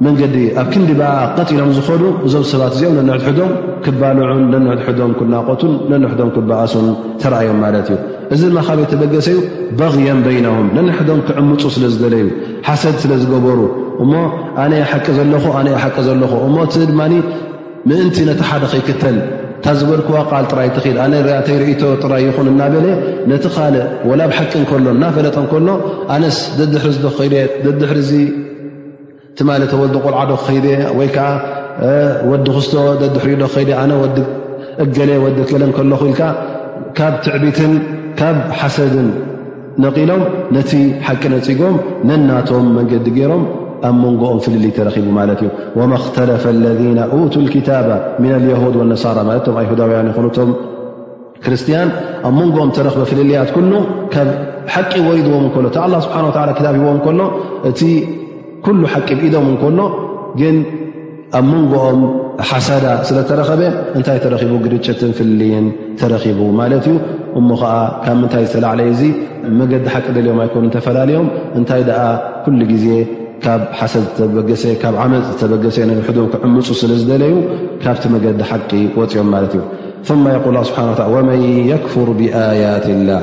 መንገዲ ኣብ ክንዲ ብኣ ቀጥ ኢሎም ዝኸዱ እዞም ሰባት እዚኦም ነንሕድሕዶም ክባልዑን ነንሕድሕዶም ክናቆቱን ነንሕዶም ክበኣሱን ተረእዮም ማለት እዩ እዚ ማካበይ ተበገሰ እዩ በቕየም በይኖም ነንሕዶም ክዕምፁ ስለ ዝደለዩ ሓሰድ ስለ ዝገበሩ እሞ ኣነ ሓቂ ዘለኹ ኣነ ሓቂ ዘለኹ እሞ እቲ ድማ ምእንቲ ነቲ ሓደ ከይክተል እታ ዝበልክዋ ቃል ጥራይ ትኽድ ኣነ ርያተይ ርእቶ ጥራይ ይኹን እናበለ ነቲ ካልእ ወላ ብ ሓቂ እንከሎ እናፈለጠ እንከሎ ኣነስ ደድሕሪ ዝዶ ክኸይደ ደድሕሪ ዚ ትማለ ተወልዶ ቆልዓዶ ክኸይደ ወይ ከዓ ወዲ ክስቶ ደድሕሪ ዶ ክኸይደ ኣነ ወዲ እገለ ወዲ ገለ እንከለኹ ኢልካ ካብ ትዕቢትን ካብ ሓሰድን ነቒሎም ነቲ ሓቂ ነጺጎም ነናቶም መንገዲ ገይሮም ኣብ መንጎኦም ፍልልይ ተረኺቡ ማለት እዩ ወማ ክተለፈ ለذነ ኡቱ ክታባ ምና ልየሁድ ወነሳራ ማለት ቶም ኣይሁዳውያን ይኹኑቶም ክርስትያን ኣብ መንጎኦም ተረኽበ ፍልልያት ኩሉ ካብ ሓቂ ወሪድዎም እከሎ እቲ ኣላ ስብሓን ክታብ ሂዎም ከሎ እቲ ኩሉ ሓቂ ብኢዶም እንከሎ ግን ኣብ መንጎኦም ሓሳዳ ስለ ተረኸበ እንታይ ተረኺቡ ግርጭትን ፍልልይን ተረኺቡ ማለት እዩ እሞ ኸዓ ካብ ምንታይ ዝተላዕለ እዚ መገዲ ሓቂ ደልዮም ኣይኮኑ ተፈላለዮም እንታይ ደኣ ኩሉ ግዜ ካብ ሓሰድ ዝተበገሰ ካብ ዓመፅ ዝተበገሰ ንሕዶም ክዕምፁ ስለ ዝደለዩ ካብቲ መገዲ ሓቂ ወፅኦም ማለት እዩ ማ የቁል ስብሓ ወመን የክፍር ብኣያት ላህ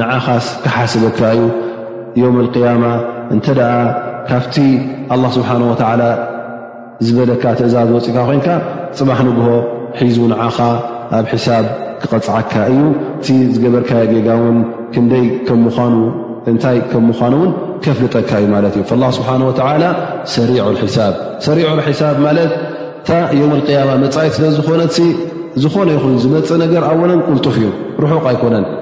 ንዓኻስ ክሓስበካ እዩ ዮም ኣልቅያማ እንተ ካብቲ ኣላ ስብሓን ወተዓላ ዝበለካ ትእዛዝ ወፂእካ ኮይንካ ፅባሕ ንግሆ ሒዙ ንዓኻ ኣብ ሕሳብ ክቐፅዓካ እዩ እቲ ዝገበርካዮ ጌጋ እውን ክንደይ ከም ምኑ እንታይ ከም ምዃኑ እውን ከፍልጠካ እዩ ማለት እዩ ላ ስብሓን ወተላ ሰሪዑ ሒሳብ ሰሪዑ ሒሳብ ማለት እታ ዮም ኣልቅያማ መፃኢት ስለ ዝኾነት ዝኾነ ይኹን ዝመፅእ ነገር ኣወለን ቁልጡፍ እዩ ርሑቕ ኣይኮነን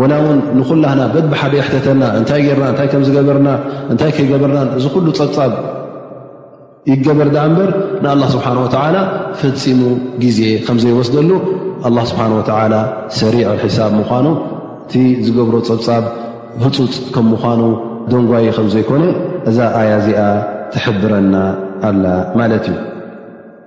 ወላ እውን ንኩላህና በብሓደ የሕተተና እንታይ ገርና እታይ ከምዝገበርና እንታይ ከይገበርና እዚ ኩሉ ፀብፃብ ይገበር ዳኣ እምበር ንኣላ ስብሓን ወተላ ፈፂሙ ግዜ ከምዘይወስደሉ ኣላ ስብሓን ወተላ ሰሪዕ ሕሳብ ምኳኑ እቲ ዝገብሮ ፀብፃብ ህፁፅ ከም ምኳኑ ደንጓይ ከምዘይኮነ እዛ ኣያ እዚኣ ትሕብረና ኣላ ማለት እዩ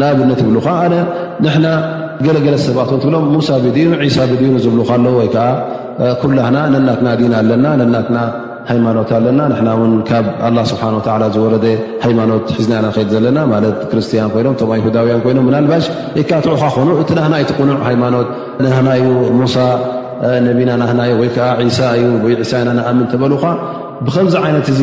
ንኣብነት ይብሉ ከ ኣነ ንሕና ገለገለ ሰባት ን ትብሎም ሙሳ ብዲኑ ሳ ብዲኑ ዝብሉ ከሎ ወይ ከዓ ኩላና ነናትና ዲና ኣለና ነናትና ሃይማኖት ኣለና ንና ውን ካብ ኣላ ስብሓ ዝወረደ ሃይማኖት ሒዝናና ከድ ዘለና ማለት ክርስትያን ኮይኖም ቶም ኣይሁዳውያን ኮይኖም ምናልባሽ ይካትዑካ ኮኑ እቲ ናና ይቲ ቕኑዕ ሃይማኖት ናና ዩ ሙሳ ነቢና ናና ዩ ወይከዓ ሳ ዩ ወሳ ኢና ንኣምን ተበሉካ ብከምዚ ዓይነት እዚ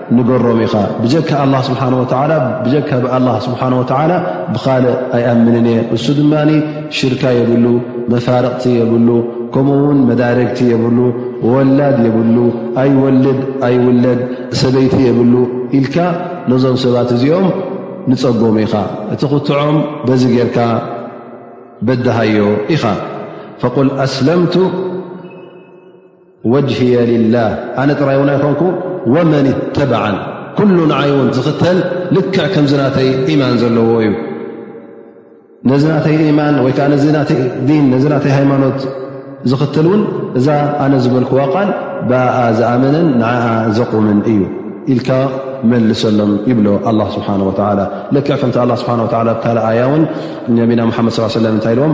ንገሮም ኢኻ ብጀካ ኣላ ስብሓን ወተላ ብጀካ ብኣላ ስብሓን ወተዓላ ብካልእ ኣይኣምንን እየ እሱ ድማ ሽርካ የብሉ መፋርቕቲ የብሉ ከምኡ ውን መዳርግቲ የብሉ ወላድ የብሉ ኣይወልድ ኣይውለድ ሰበይቲ የብሉ ኢልካ ነዞም ሰባት እዚኦም ንፀጎም ኢኻ እቲ ክትዖም በዚ ጌርካ በድሃዮ ኢኻ ፈቁል ኣስለምቱ ወጅህየ ሊላህ ኣነ ጥራይ እውን ኣይኮንኩ ወመን ተበዓን ኩሉ ንዓይ እውን ዝኽተል ልክዕ ከምዚ ናተይ ኢማን ዘለዎ እዩ ነዚ ናተይ ኢማን ወይ ከዓ ነዚ ናተይ ዲን ነዚ ናተይ ሃይማኖት ዝኽትል እውን እዛ ኣነ ዝበልክዋ ቃል ብኣ ዝኣመንን ንዓኣ ዘቑምን እዩ ኢልካ መልሰሎም ይብሎ ኣላ ስብሓን ወላ ልክዕ ከምቲ ኣላ ስብሓን ወላ ካልኣ ኣያ እውን ነቢና ሓመድ ስ ሰለም እንታይ ኢልዎም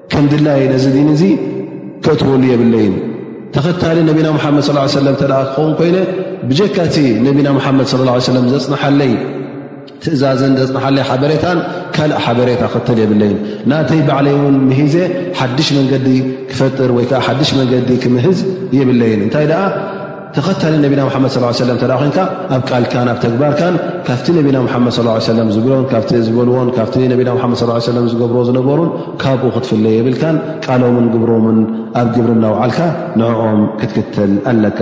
ከም ድላየ ነዚ ዲን እዚ ከእትወሉ የብለይን ተኸታሊ ነቢና ሓመድ ስ ሰለ ተ ክኸውን ኮይነ ብጀካቲ ነቢና ሓመድ ስ ሰለ ዘፅንሓለይ ትእዛዝን ዘፅንሓለይ ሓበሬታን ካልእ ሓበሬታ ክትል የብለይን ናተይ ባዕለይ እውን ምሂዘ ሓድሽ መንገዲ ክፈጥር ወይከዓ ሓድሽ መንገዲ ክምህዝ የብለይን እንታይ ደኣ ተኸታሊ ነቢና ሓመድ ስ ሰለ ተ ኮንካ ኣብ ቃልካን ኣብ ተግባርካን ካብቲ ነቢና ሓመድ ስ ሰለ ዝብሎን ካብቲ ዝበልዎን ካብቲ ነቢና ሓመድ ስ ሰለ ዝገብርዎ ዝነበሩን ካብኡ ክትፍለይ የብልካን ቃሎምን ግብሮምን ኣብ ግብሪ እናውዓልካ ንዕኦም ክትክተል ኣለካ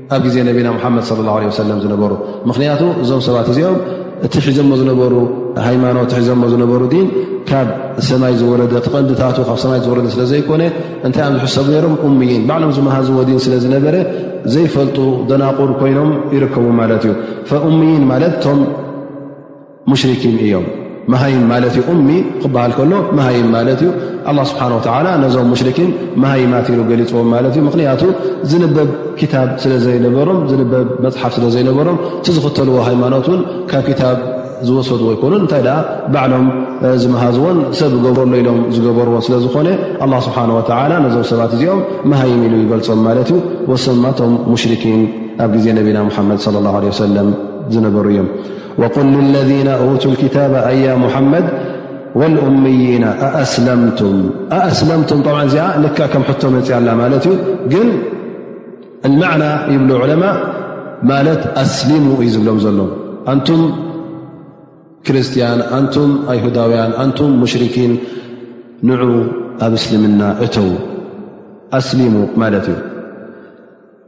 ኣብ ግዜ ነቢና ሙሓመድ ለ ላ ሰለም ዝነበሩ ምኽንያቱ እዞም ሰባት እዚኦም እቲ ሒዘሞ ዝነበሩ ሃይማኖት ሒዘሞ ዝነበሩ ዲን ካብ ሰማይ ዝወረደ ትቐንድታቱ ካብ ሰማይ ዝወረደ ስለ ዘይኮነ እንታይ ዮም ዝሕሰቡ ነሮም እሙይን ባዕሎም ዝመሃዝዎ ዲን ስለ ዝነበረ ዘይፈልጡ ደናቑር ኮይኖም ይርከቡ ማለት እዩ ፈእሙይን ማለት እቶም ሙሽርኪን እዮም መሃይም ማለት እዩ እሚ ክበሃል ከሎ መሃይም ማለት እዩ ኣላ ስብሓን ወተላ ነዞም ሙሽርኪን መሃይማት ኢሉ ገሊፅዎም ማለት እዩ ምኽንያቱ ዝንበብ ክታብ ስለ ዘይነበሮም ዝንበብ መፅሓፍ ስለ ዘይነበሮም እቲ ዝኽተልዎ ሃይማኖት እውን ካብ ክታብ ዝወሰድዎ ኣይኮኑን እንታይ ደኣ ባዕሎም ዝመሃዝዎን ሰብ ገብረሎ ኢሎም ዝገበርዎን ስለ ዝኾነ ኣላ ስብሓን ወተላ ነዞም ሰባት እዚኦም መሃይም ኢሉ ይገልፆም ማለት እዩ ወሰማቶም ሙሽርኪን ኣብ ግዜ ነቢና ሙሓመድ ለ ላ ለ ወሰለም ዝነበሩ እዮም ወቁል ለذነ ቱ ክታባ ኣያ ሙሓመድ ወልእምይና ኣኣስለምቱም ኣኣስለምቱም ብ እዚኣ ልክ ከም ሕቶ መፅእ ኣላ ማለት እዩ ግን ልመዕና ይብሉ ዕለማ ማለት ኣስሊሙ እዩ ዝብሎም ዘሎ ኣንቱም ክርስትያን ኣንቱም ኣይሁዳውያን ኣንቱም ሙሽርኪን ንዑ ኣብ እስልምና እተው ኣስሊሙ ማለት እዩ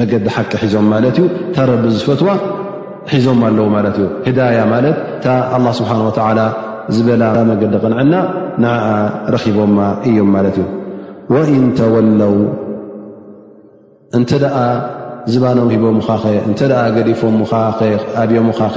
መገዲ ሓቂ ሒዞም ማለት እዩ እታ ረቢ ዝፈትዋ ሒዞም ኣለዉ ማለት እዩ ህዳያ ማለት እታ ኣላ ስብሓን ወተላ ዝበላ መገዲ ቕንዕና ንዓ ረኺቦማ እዮም ማለት እዩ ወእን ተወለው እንተ ደኣ ዝባኖም ሂቦምኻኸ እንተ ገዲፎምኻኸ ኣብዮምኻኸ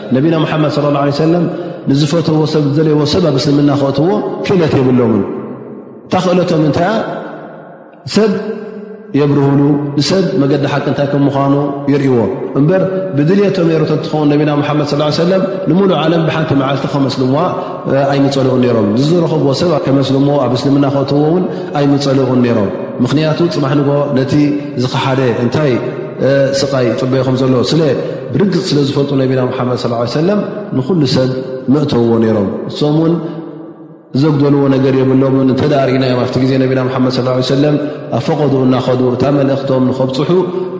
ነቢና ሙሓመድ ለ ላ ሰለም ንዝፈተዎ ሰብ ዝደለዎ ሰብ ኣብ እስልምና ክእትዎ ክእለት የብሎምን እታ ክእለቶም እንታ ሰብ የብርህሉ ንሰብ መገዲ ሓቂ እንታይ ከም ምዃኑ ይርእዎ እምበር ብድልቶም ሮቶ ትኸውን ነቢና ሓመድ ስ ሰለም ንሙሉእ ዓለም ብሓንቲ መዓልቲ ከመስልምዋ ኣይምፀልኡን ነሮም ዝዝረኽብዎ ሰብ ከመስልዎ ኣብ እስልምና ክእትዎ እውን ኣይምፀልኡን ነይሮም ምኽንያቱ ፅባሕ ንጎ ነቲ ዝኸሓደ እንታይ ስቃይ ይፅበዮ ከም ዘሎ ስለ ብርግፅ ስለ ዝፈልጡ ነቢና ሓመድ ስ ሰለም ንኩሉ ሰብ መእተውዎ ነይሮም እሶም እውን ዘጉደልዎ ነገር የብሎም እንተ ርእናዮም ኣብቲ ግዜ ነቢና ሓመድ ሰለም ኣብ ፈቐዱ እናኸዱ እታ መልእኽቶም ንኸብፅሑ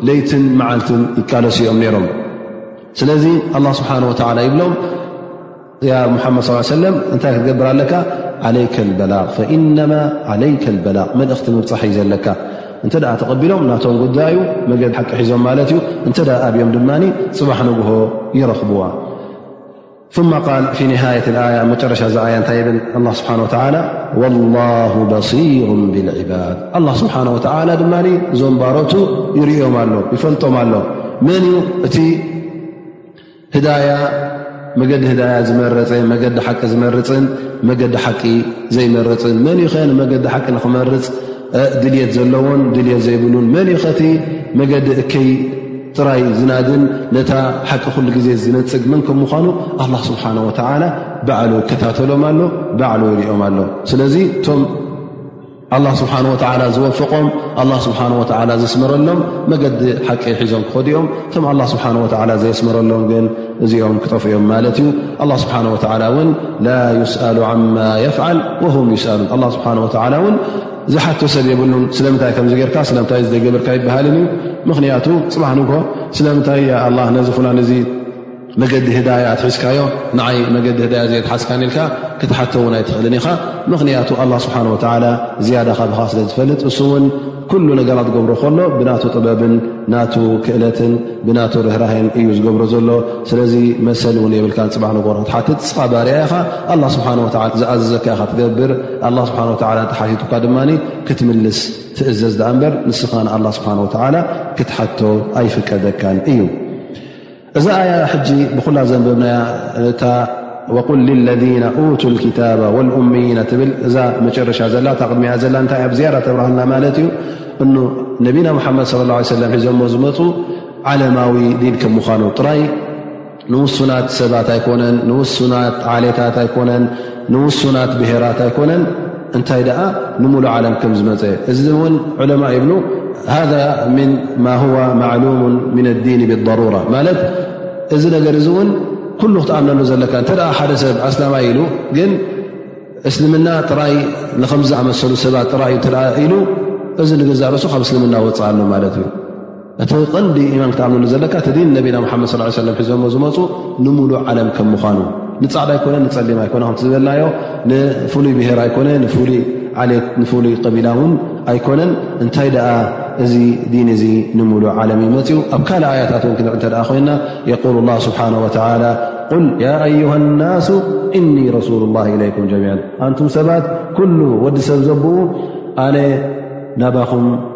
ለይትን መዓልትን ይቃለስኦም ነይሮም ስለዚ ኣላ ስብሓን ወተላ ይብሎም ሙሓመድ ስ ሰለም እንታይ ክትገብር ኣለካ ዓለይከ በላ ፈኢነማ ዓለይከ በላ መልእኽቲ ምብፃሕ እዩ ዘለካ እንተ ተቐቢሎም ናቶም ጉዳዩ መገዲ ሓቂ ሒዞም ማለት እዩ እንተ ኣብዮም ድማ ፅባሕ ንግሆ ይረኽብዋ ማ ቃል ፊ ነሃየት ኣያ መጨረሻ ዚ ኣያ እንታይ ብል ኣ ስብሓ ወላ ወላሁ በሲሩ ብልዕባድ ኣላ ስብሓን ወላ ድማ እዞም ባሮቱ ይርእዮም ኣሎ ይፈልጦም ኣሎ መን እዩ እቲ ህዳያ መገዲ ህዳያ ዝመረፀ መገዲ ሓቂ ዝመርፅን መገዲ ሓቂ ዘይመርፅን መን ዩኸ ንመገዲ ሓቂ ንክመርፅ ድልት ዘለዎን ድልት ዘይብሉን መን ኸቲ መገዲ እከይ ጥራይ ዝናድን ነታ ሓቂ ኩሉ ግዜ ዝነፅግ ምን ከም ምኳኑ ኣላ ስብሓን ወተላ ባዕሉ ይከታተሎም ኣሎ ባዕሉ ይሪኦም ኣሎ ስለዚ ኣላ ስብሓን ወተዓላ ዝወፈቖም ኣላ ስብሓን ወተዓላ ዘስመረሎም መገዲ ሓቂ ሒዞም ክኸዲኦም እቶም ኣላ ስብሓን ወተዓላ ዘየስመረሎም ግን እዚኦም ክጠፍኦም ማለት እዩ ኣላ ስብሓን ወተዓላ እውን ላ ዩስኣሉ ዓማ የፍዓል ወሁም ይስኣሉን ኣላ ስብሓን ወተዓላ እውን ዝሓቶ ሰብ የብሉን ስለምንታይ ከምዚ ጌርካ ስለምንታይ ዝደገብርካ ይበሃልን እዩ ምኽንያቱ ፅባሕ ንግሆ ስለምንታይ ኣላ ነዚ ፍላን እዚ መገዲ ህዳያ ኣትሒዝካዮ ንዓይ መገዲ ህዳያ ዘየትሓዝካኒ ኢልካ ክትሓተ እውን ኣይትኽእልን ኢኻ ምኽንያቱ ኣላ ስብሓን ወተላ ዝያዳ ካብኻ ስለ ዝፈልጥ እሱ እውን ኩሉ ነገራት ዝገብሮ ከሎ ብናቱ ጥበብን ናቱ ክእለትን ብናቱ ርህራህን እዩ ዝገብሮ ዘሎ ስለዚ መሰል እውን የብልካ ፅባሕ ንጎር ክትሓትት ስኻ ባርያ ኢኻ ኣላ ስብሓን ወላ ዝኣዘዘካ ኢኻ ትገብር ኣላ ስብሓን ወላ ተሓቲቱካ ድማ ክትምልስ ትእዘዝ ዳኣ እምበር ንስኻ ንኣላ ስብሓን ወተላ ክትሓቶ ኣይፍቀደካን እዩ እዛ ኣያ ሕጂ ብኩላ ዘንብብናያ እታ ወቁል ልለذነ ቱ ክታባ ወልእምይና ትብል እዛ መጨረሻ ዘላ እታ ቅድሚያ ዘላ እንታይ ኣብ ዝያዳ ተብርሃና ማለት እዩ እ ነቢና ሓመድ صለ ه ሰለ ሒዘሞ ዝመፁ ዓለማዊ ዲን ከም ምኳኑ ጥራይ ንውሱናት ሰባት ኣይኮነን ንውሱናት ዓሌታት ኣይኮነን ንውሱናት ብሄራት ኣይኮነን እንታይ ደኣ ንሙሉእ ዓለም ከም ዝመፀ እዚ እውን ዑለማ ይብሉ ሃذ ምን ማ ሁወ ማዕሉሙ ምን ኣዲን ብضሩራ ማለት እዚ ነገር እዚ እውን ኩሉ ክትኣምነሉ ዘለካ እንተ ሓደ ሰብ ኣስላማ ኢሉ ግን እስልምና ጥራይ ንከም ዝኣመሰሉ ሰባት ጥራይ እ ኢሉ እዚ ንገዛእ ርእሱ ካብ እስልምና ወፅእ ኣሎ ማለት እዩ እቲ ቐንዲ ኢማን ክትኣምነሉ ዘለካ እቲ ዲን ነቢና ሓመድ ስ ሰለም ሒዞሞ ዝመፁ ንሙሉእ ዓለም ከም ምኳኑ ንፃዕዳ ኣይኮነ ንፀሊም ኣይኮነ ከምቲ ዝበልናዮ ንፍሉይ ብሄር ኣይኮነ ንፍሉይ ዓሌት ንፍሉይ ቀቢላ እውን ኣይኮነን እንታይ ደኣ እዚ ዲን እዚ ንሙሉእ ዓለም እዩ መፅኡ ኣብ ካልእ ኣያታት እውን ክንዕ እተኣ ኮይና የቁል ላ ስብሓን ወተላ ቁል ያ ኣዩሃ ናሱ እኒ ረሱሉ ላ ኢለይኩም ጀሚን ኣንቱም ሰባት ኩሉ ወዲ ሰብ ዘብኡ ኣነ ናባኹም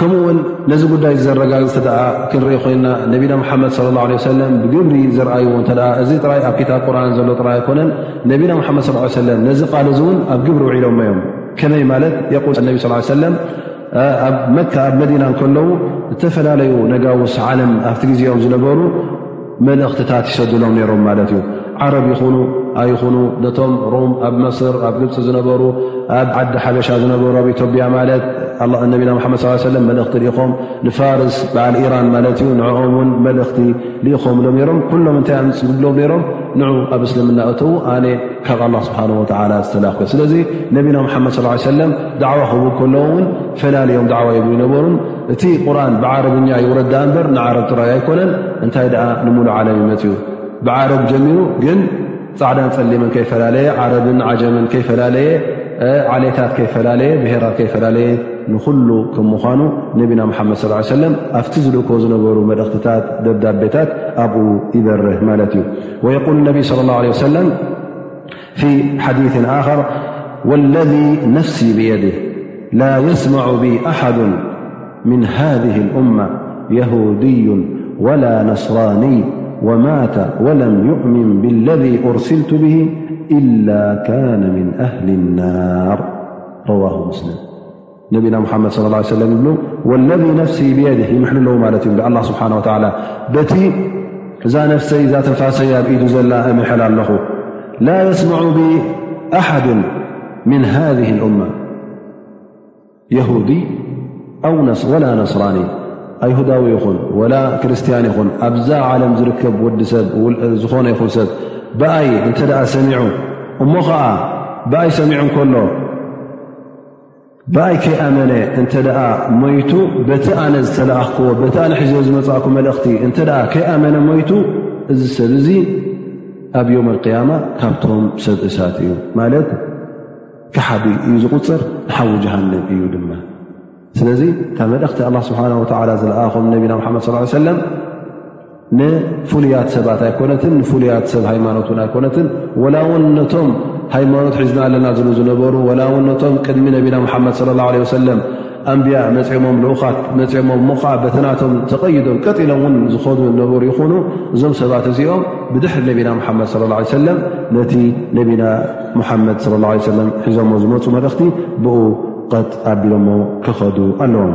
ከምኡ ውን ነዚ ጉዳይ ዘረጋግፅ ተ ክንርኢ ኮይና ነቢና ሓመድ صለ ه ه ሰለ ብግብሪ ዘርኣይዎ ተ እዚ ጥራይ ኣብ ክታብ ቁርን ዘሎ ጥራይ ኣይኮነን ነቢና ሓመድ ص ሰለ ነዚ ቃል እዚ እውን ኣብ ግብሪ ውዒሎሞ እዮም ከመይ ማለት ል ነቢ ስ ሰለ ኣብ መካ ኣብ መዲና ከለዉ ዝተፈላለዩ ነጋውስ ዓለም ኣብቲ ግዜኦም ዝነበሩ መልእኽትታት ይሰድሎም ነይሮም ማለት እዩ ዓረብ ይኹኑ ኣይኹኑ ነቶም ሮም ኣብ መስር ኣብ ግብፂ ዝነበሩ ኣብ ዓዲ ሓበሻ ዝነበሩ ኣብ ኢትዮጵያ ማለት ነቢና ሓመድ ስ ሰለም መልእኽቲ ልኢኾም ንፋርስ በዓል ኢራን ማለት እዩ ንኦም ውን መልእኽቲ ልኢኾም ሎም ነሮም ኩሎም እንታይ ኣምፅብሎም ነይሮም ን ኣብ እስልምና እተዉ ኣነ ካብ ኣላ ስብሓን ወላ ዝተላኽዮ ስለዚ ነቢና ሓመድ ስ ሰለም ዳዕዋ ክህቡ ከለዉ ውን ፈላልዮም ዳዕዋ ይብ ይነበሩን እቲ ቁርን ብዓረብኛ ይውረድ ዳኣ እምበር ንዓረብ ጥራይ ኣይኮነን እንታይ ደኣ ንሙሉእ ዓለም ይመፅኡ ብዓረብ ጀሚሩ ግን ፃዕዳን ፀሊምን ከይፈላለየ ዓረብን ዓጀምን ከይፈላለየ ዓሌታት ከይፈላለየ ብሄራት ከይፈላለየ ንኩሉ ከም ምኳኑ ነቢና ሓመድ ስ ሰለም ኣብቲ ዝልእኮ ዝነበሩ መልእኽትታት ደብዳቤታት ኣብኡ ይበርህ ማለት እዩ ወየቁል ነቢ ለ ለ ሰለም في حديث آخر والذي نفسي بيده لا يسمع ب أحد من هذه الأمة يهودي ولا نصراني ومات ولم يؤمن بالذي أرسلت به إلا كان من أهل النار رواه مسلم ነቢና ሙሓመድ صለ ه ሰለም ይብሉ ወለذ ነፍሲ ብየድ ይምሕሉ ኣለዉ ማለት እዩ ኣ ስብሓ ላ በቲ እዛ ነፍሰይ እዛ ተንፋሰይ ኣብ ኢዱ ዘላ እምሐል ኣለኹ ላ የስምዑ ብ ኣሓድ ምን ሃذ እማ የሁዲ ኣው ወላ ነስራኒ ኣይሁዳዊ ይኹን ወላ ክርስትያን ይኹን ኣብዛ ዓለም ዝርከብ ወዲ ሰብ ዝኾነ ይኹን ሰብ ብኣይ እንተ ሰሚዑ እሞ ኸዓ ብኣይ ሰሚዑ ከሎ ብኣይ ከይኣመነ እንተ ሞይቱ በቲ ኣነ ዝተለኣኽክዎ በቲ ኣነ ሒዘ ዝመፃእኩ መልእኽቲ እንተ ከይኣመነ ሞይቱ እዚ ሰብ እዚ ኣብ ዮም ኣልቅያማ ካብቶም ሰብ እሳት እዩ ማለት ክሓዲ እዩ ዝቁፅር ንሓዊ ጀሃንም እዩ ድማ ስለዚ እታ መልእኽቲ ኣላ ስብሓን ወላ ዝለኣኾም ነቢና ሓመድ ስ ሰለም ንፍሉያት ሰባት ኣይኮነትን ንፍሉያት ሰብ ሃይማኖት ን ኣይኮነትን ወላ ውን ነቶም ሃይማኖት ሒዝና ኣለና ዝሉ ዝነበሩ ወላ ውን ነቶም ቅድሚ ነቢና ሓመድ ለ ላ ለ ሰለም ኣንብያ መፅሞም ልኡኻት መፅሞም እሞ ከዓ በተናቶም ተቐይዶም ቀጢሎም ውን ዝኸዱ ዝነበሩ ይኹኑ እዞም ሰባት እዚኦም ብድሕሪ ነቢና ሓመድ ለ ላ ሰለም ነቲ ነቢና ሙሓመድ ለ ላ ሰለም ሒዞሞ ዝመፁ መልእኽቲ ብኡ ቐጥ ኣቢሎሞ ክኸዱ ኣለዎም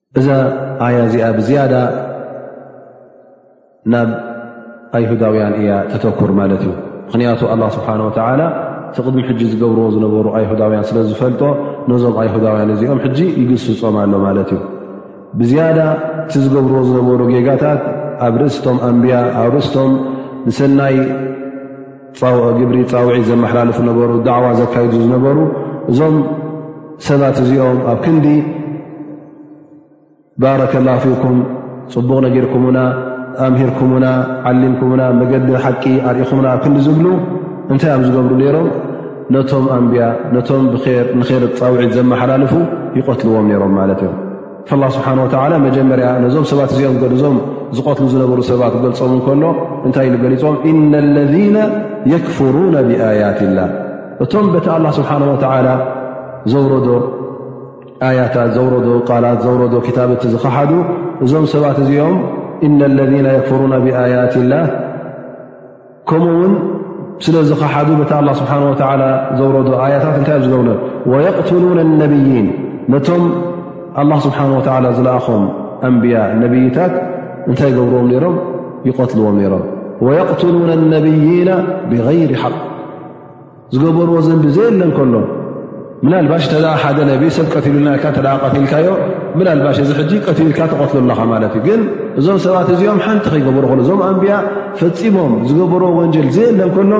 እዛ ኣያ እዚኣ ብዝያዳ ናብ ኣይሁዳውያን እያ ተተኩር ማለት እዩ ምክንያቱ ኣላ ስብሓን ወተላ እቲ ቅድሚ ሕጂ ዝገብርዎ ዝነበሩ ኣይሁዳውያን ስለ ዝፈልጦ ነዞም ኣይሁዳውያን እዚኦም ሕጂ ይግስፆም ኣሎ ማለት እዩ ብዝያዳ እቲ ዝገብርዎ ዝነበሩ ጌጋታት ኣብ ርእስቶም ኣንብያ ኣብ ርእስቶም ንሰናይ ግብሪ ፃውዒት ዘመሓላልፉ ነበሩ ዳዕዋ ዘካይዱ ዝነበሩ እዞም ሰባት እዚኦም ኣብ ክንዲ ባረከ ላ ፊኩም ፅቡቕ ነጊርኩምና ኣምሂርኩምና ዓሊምኩምና መገዲ ሓቂ ኣርኢኹምና ኣብ ክንዲ ዝብሉ እንታይ እዮም ዝገብሩ ነይሮም ነቶም ኣንብያ ነቶም ንር ፃውዒት ዘመሓላልፉ ይቐትልዎም ነይሮም ማለት እዮም ኣላ ስብሓን ወተዓላ መጀመርያ ነዞም ሰባት እዚኦም ገድዞም ዝቐትሉ ዝነበሩ ሰባት ገልፆም እንከሎ እንታይ ኢሉ ገሊፆም እነ ለذነ የክፍሩነ ብኣያት ላ እቶም በቲ ኣላ ስብሓን ወተዓላ ዘውረዶ ኣያታት ዘውረዶ ቃላት ዘውረዶ ክታብቲ ዝኸሓዱ እዞም ሰባት እዚኦም እነ ለذነ የክፍሩነ ብኣያት ላ ከምኡ ውን ስለ ዝኸሓዱ በቲ ኣላ ስብሓን ወላ ዘውረዶ ኣያታት እንታይ ዮም ዝገብሩ ወየቕትሉን ነብይን ነቶም ኣላ ስብሓን ወላ ዝለኣኾም ኣንብያ ነብይታት እንታይ ይገብርዎም ነይሮም ይቐትልዎም ነይሮም ወየቕትሉን ነብይና ብغይር ሓቅ ዝገበርዎ ዘንቢ ዘየለን ከሎ ምናልባሽ እተ ሓደ ነቢ ሰብ ቀትሉና ኢልካ እተ ቀትልካዮ ምናልባሽ እዚ ሕጂ ቀትልካ ተቐትሎ ኣለኻ ማለት እዩ ግን እዞም ሰባት እዚኦም ሓንቲ ከይገበሩ ከሎ እዞም ኣንብያ ፈፂሞም ዝገበርዎ ወንጀል ዘየለን ከሎ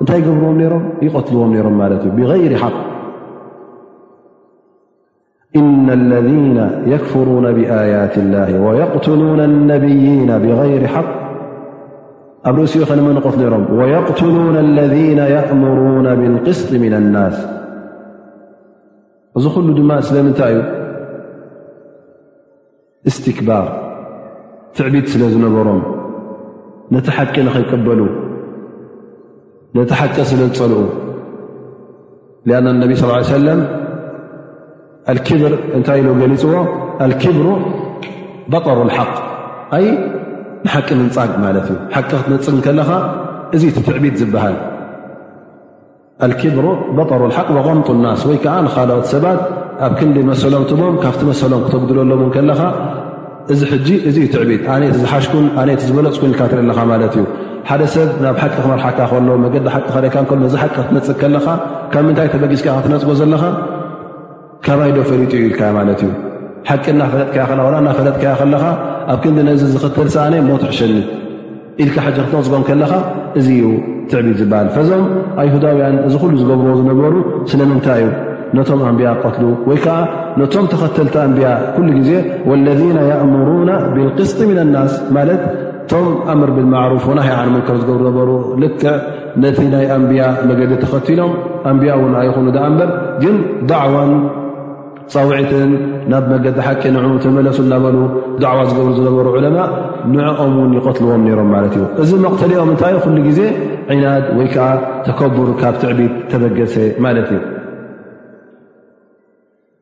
እንታይ ይገብርዎም ነይሮም ይቐትልዎም ነይሮም ማለት እዩ ብይሪ ሓቅ إن الذين يكفرون بآيات الله ويقتلون النبيين بغير حق ኣب رእس نم نغف ر ويقتلون الذين يأمرون بالقسط من الناس እዚ ل ድ سلمنታይ እስትክባር ትዕቢት ስለ ዝነበሮም ነቲ ሓቂ ንኸይቀበሉ ነቲ ሓቂ ስለ ዝፀልኡ ሊኣና ነቢ ስ ሰለም ኣልክብር እንታይ ኢሉ ገሊፅዎ ኣልክብሩ በጠሩ ሓቅ ኣይ ንሓቂ ምንፃግ ማለት እዩ ሓቂ ክትነፅግ ከለኻ እዚ እቲ ትዕቢት ዝበሃል ኣልክብሩ በጠሩ ሓቅ ወቐምጡ ናስ ወይ ከዓ ንካልኦት ሰባት ኣብ ክንዲ መሰሎም ትቦም ካብቲ መሰሎም ክተጉድለሎም ከለኻ እዚ ሕጂ እዚ ዩ ትዕቢት ኣነ ቲ ዝሓሽኩን ኣነ ቲ ዝበለፅኩን ኢልካ ትርኢ ኣለኻ ማለት እዩ ሓደ ሰብ ናብ ሓቂ ክመርሓካ ከሎ መገዲ ሓቂ ከርእካ ሎ ነዚ ሓቂ ክትነፅግ ከለኻ ካብ ምንታይ ተበጊዝካ ክትነፅጎ ዘለኻ ካባይ ዶ ፈሊጡ ዩ ኢልካ ማለት እዩ ሓቂ እናፈለጥካ ላ እናፈለጥካ ከለኻ ኣብ ክንዲ ነዚ ዝኽተል ሰኣነ ሞት ሕሸኒ ኢልካ ሕጂ ክትነፅጎም ከለኻ እዚ ዩ ትዕቢድ ዝበሃል ፈዞም ኣይሁዳውያን እዚ ኩሉ ዝገብርዎ ዝነበሩ ስለምንታይ እዩ ነቶም ኣንብያ ቀትሉ ወይ ከዓ ነቶም ተኸተልቲ ኣንብያ ኩሉ ግዜ ወለذና የእምሩና ብልቅስጢ ምና ናስ ማለት እቶም ኣምር ብልማዕሩፍ ወናሃ ዓንሙከር ዝገብሩ ነበሩ ልክዕ ነቲ ናይ ኣንብያ መገዲ ተኸቲሎም ኣንብያ እውን ኣይኹኑ ድኣ እምበር ግን ዳዕዋን ፃውዒትን ናብ መገዲ ሓቂ ንዑ ተመለሱ እናበሉ ዳዕዋ ዝገብሩ ዝነበሩ ዑለማ ንዕኦም እውን ይቐትልዎም ነይሮም ማለት እዩ እዚ መቕተሊኦም እንታይ ዩ ኩሉ ግዜ ዒናድ ወይ ከዓ ተከቡር ካብ ትዕቢት ተበገሰ ማለት እዩ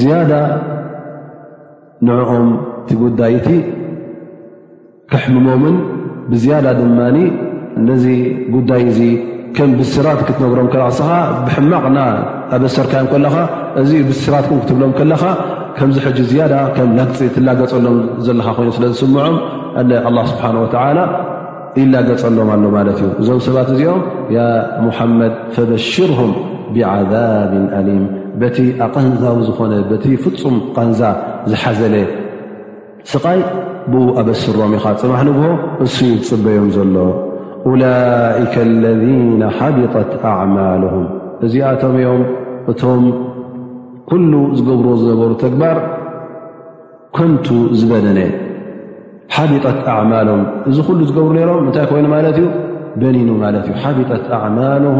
ዝያዳ ንዕኦም እቲ ጉዳይ እቲ ከሕምሞምን ብዝያዳ ድማ ነዚ ጉዳይ እዚ ከም ብስራት ክትነግሮም ከስኻ ብሕማቕ ና ኣበሰርካዮም ከለኻ እዚ ብስራት ኩም ክትብሎም ከለኻ ከምዚ ሕጂ ዝያዳ ከም ላግፂ ትላገፀሎም ዘለኻ ኮይኑ ስለ ዝስምዖም ን ኣላ ስብሓን ወተዓላ ይላገፀሎም ኣሎ ማለት እዩ እዞም ሰባት እዚኦም ያ ሙሓመድ ፈበሽርም ብዓዛብ ኣሊም በቲ ኣቐንዛዊ ዝኾነ በቲ ፍፁም ቓንዛ ዝሓዘለ ስቓይ ብኡ ኣበስሮም ኢኻ ፅባሕ ንግሆ እሱ ዝፅበዮም ዘሎ ላይከ ለذነ ሓቢጠት ኣዕማልም እዚኣቶም እዮም እቶም ኩሉ ዝገብርዎ ዝነበሩ ተግባር ከንቱ ዝበነነ ሓቢጠት ኣዕማሎም እዚ ኩሉ ዝገብሩ ነይሮም እንታይ ኮይኑ ማለት እዩ በኒኑ ማለት እዩ ሓቢጠት ኣዕማልም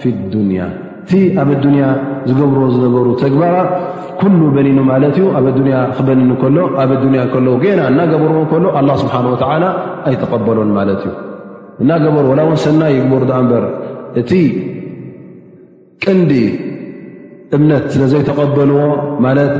ፊ ዱንያ እቲ ኣብ ኣዱንያ ዝገብርዎ ዝነበሩ ተግባራ ኩሉ በኒኑ ማለት እዩ ኣብ ኣዱንያ ክበንኑ ከሎ ኣብ ኣዱንያ ከሎ ገና እናገበርዎ ከሎ ኣላ ስብሓን ወተዓላ ኣይተቐበሎን ማለት እዩ እናገበሩ ወላ እውን ሰናይ ይግበሩ ዳኣ እምበር እቲ ቅንዲ እምነት ስለ ዘይተቐበልዎ ማለት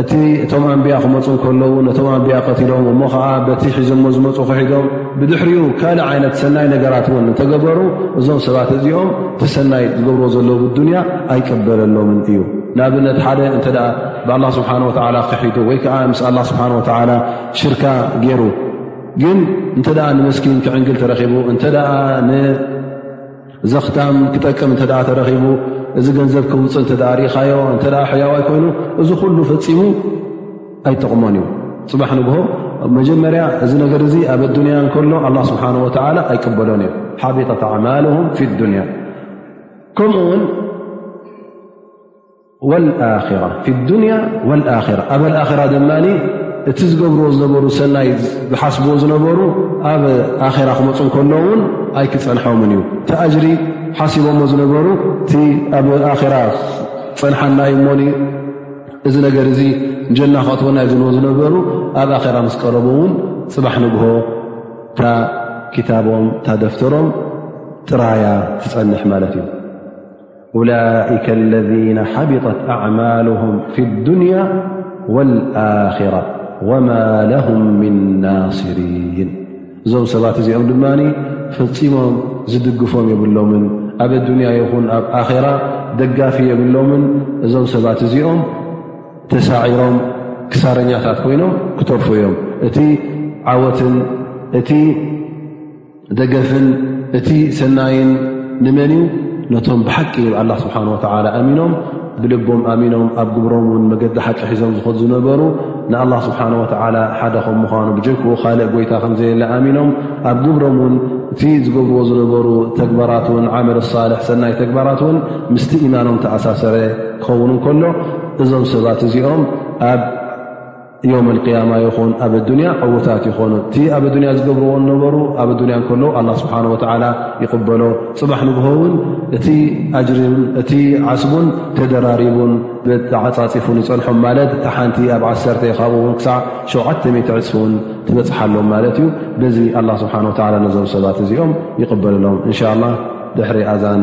እቲ እቶም ኣንብያ ክመፁ ከለዉ ነቶም ኣንብያ ቀትሎም እሞ ከዓ በቲ ሒዘሞ ዝመፁ ክሒዶም ብድሕሪኡ ካልእ ዓይነት ሰናይ ነገራት እውን እንተገበሩ እዞም ሰባት እዚኦም እቲ ሰናይ ዝገብርዎ ዘለዉ ብዱንያ ኣይቀበለሎምን እዩ ንኣብነት ሓደ እንተ ብኣላ ስብሓን ወተላ ክሒዱ ወይ ከዓ ምስ ኣላ ስብሓን ወተላ ሽርካ ገይሩ ግን እንተ ንመስኪን ክዕንግል ተረኪቡ እንተ ዘኽታም ክጠቅም እተ ተረኺቡ እዚ ገንዘብ ክውፅ እተ ርኢኻዮ እተ ሕያዋይ ኮይኑ እዚ ኩሉ ፈፂሙ ኣይጠቕሞን እዩ ፅባሕ ንግሆ መጀመርያ እዚ ነገር እዚ ኣብ ኣዱንያ ከሎ ኣላ ስብሓን ወተላ ኣይቀበሎን እዩ ሓቢጠት ኣማልም ፊ ዱንያ ከምኡ ውን ዱንያ ወልኣራ ኣብ ኣራ ድማ እቲ ዝገብርዎ ዝነበሩ ሰናይ ዝሓስብዎ ዝነበሩ ኣብ ኣራ ክመፁ ከሎ ውን ኣይክፀንሖምን እዩ ተኣጅሪ ሓሲቦዎ ዝነበሩ እቲ ኣብ ኣራ ፀንሓና ዩ ሞ እዚ ነገር እዚ ጀና ክኣትወና ዩ ዝልዎ ዝነበሩ ኣብ ኣራ ምስ ቀረቡ ውን ፅባሕ ንግሆ እታ ክታቦም እታ ደፍተሮም ጥራያ ትፀንሕ ማለት እዩ ላከ ለذ ሓቢጠት ኣማሉም ፊ ዱንያ ወልኣራ ወማ ለም ምን ናስሪን እዞም ሰባት እዚኦም ድማ ፈፂሞም ዝድግፎም የብሎምን ኣብ ኣዱንያ ይኹን ኣብ ኣራ ደጋፊ የብሎምን እዞም ሰባት እዚኦም ተሳዒሮም ክሳረኛታት ኮይኖም ክተርፉ እዮም እቲ ዓወትን እቲ ደገፍን እቲ ሰናይን ንመን እዩ ነቶም ብሓቂ ኣላ ስብሓን ወተላ ኣሚኖም ብልቦም ኣሚኖም ኣብ ግብሮም ውን መገዲ ሓቂ ሒዞም ዝኸዱ ዝነበሩ ንኣላ ስብሓን ወተላ ሓደ ከም ምዃኑ ብጀክኡ ካልእ ጎይታ ከምዘየለ ኣሚኖም ኣብ ግብሮም ውን እቲ ዝገብርዎ ዝነበሩ ተግባራት ን ዓመል ሳልሕ ሰናይ ተግባራት ውን ምስቲ ኢማኖም ተኣሳሰረ ክኸውን ከሎ እዞም ሰባት እዚኦም ኣብ ዮም ቅያማ ይኹን ኣብ ኣዱንያ ዕዉታት ይኾኑ እቲ ኣብ ኣዱንያ ዝገብርዎ ነበሩ ኣብ ኣዱንያ ከሎ ኣላ ስብሓን ወተዓላ ይቕበሎ ፅባሕ ንግሆ እውን እቲ ኣጅሪን እቲ ዓስቡን ተደራሪቡን ብተዓፃፂፉን ይፀንሖም ማለት እታ ሓንቲ ኣብ ዓሰርተ ካብኡ ውን ክሳዕ ሸውዓተ ሜት ዕፅፊ እውን ትበፅሓሎም ማለት እዩ በዚ ኣላ ስብሓን ወተላ ነዞም ሰባት እዚኦም ይቕበልሎም እንሻ ላ ድሕሪ ኣዛን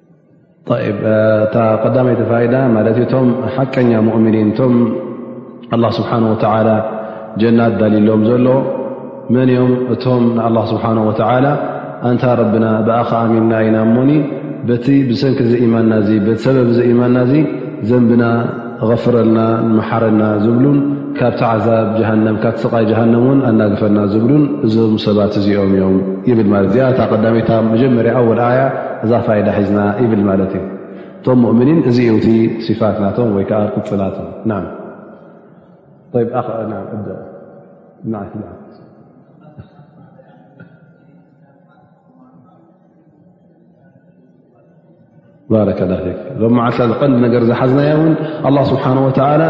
እታ ቀዳመይቲ ፋይዳ ማለት እቶም ሓቀኛ ሙእምኒን እቶም ኣላ ስብሓን ወተላ ጀና ኣዳልሎም ዘሎ መን ኦም እቶም ንኣላ ስብሓን ወተላ ኣንታ ረብና ብኣኻ ኣሚንና ኢና እሞኒ በቲ ብሰንኪ ዘኢማንና እዚ በቲ ሰበብ ዘኢማንና እዚ ዘንብና ኣቕፍረልና መሓረና ዝብሉን ካብቲ ዓዛብ ጀሃንም ካብ ስቓይ ጀሃንም እውን ኣናግፈና ዝብሉን እዞም ሰባት እዚኦም እዮም ይብል ማለት እዚኣ እታ ቀዳሚታ መጀመርያ ኣወል ኣያ እዛ ፋይዳ ሒዝና ይብል ማለት እዩ እቶም ሙእምኒን እዚ ዩ እቲ ስፋት ናቶም ወይ ከዓ ቅፅላቶም ና ባረከላ ፊክ ዞም መዓልትታ ዝቀንዲ ነገር ዝሓዝናዮ እውን ኣላ ስብሓን ወተላ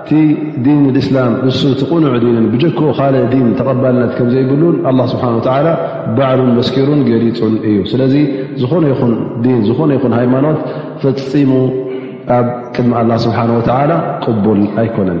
እቲ ዲን እስላም ንሱ እቲ ቁኑዕ ዲንን ብጀክ ካልእ ዲን ተቐባልነት ከም ዘይብሉን ኣላ ስብሓ ወላ ባዕሉን መስኪሩን ገሊፁን እዩ ስለዚ ዝኾነ ይኹን ዲን ዝኾነ ይኹን ሃይማኖት ፈፂሙ ኣብ ቅድሚ ኣላ ስብሓን ወተላ ቅቡል ኣይኮነን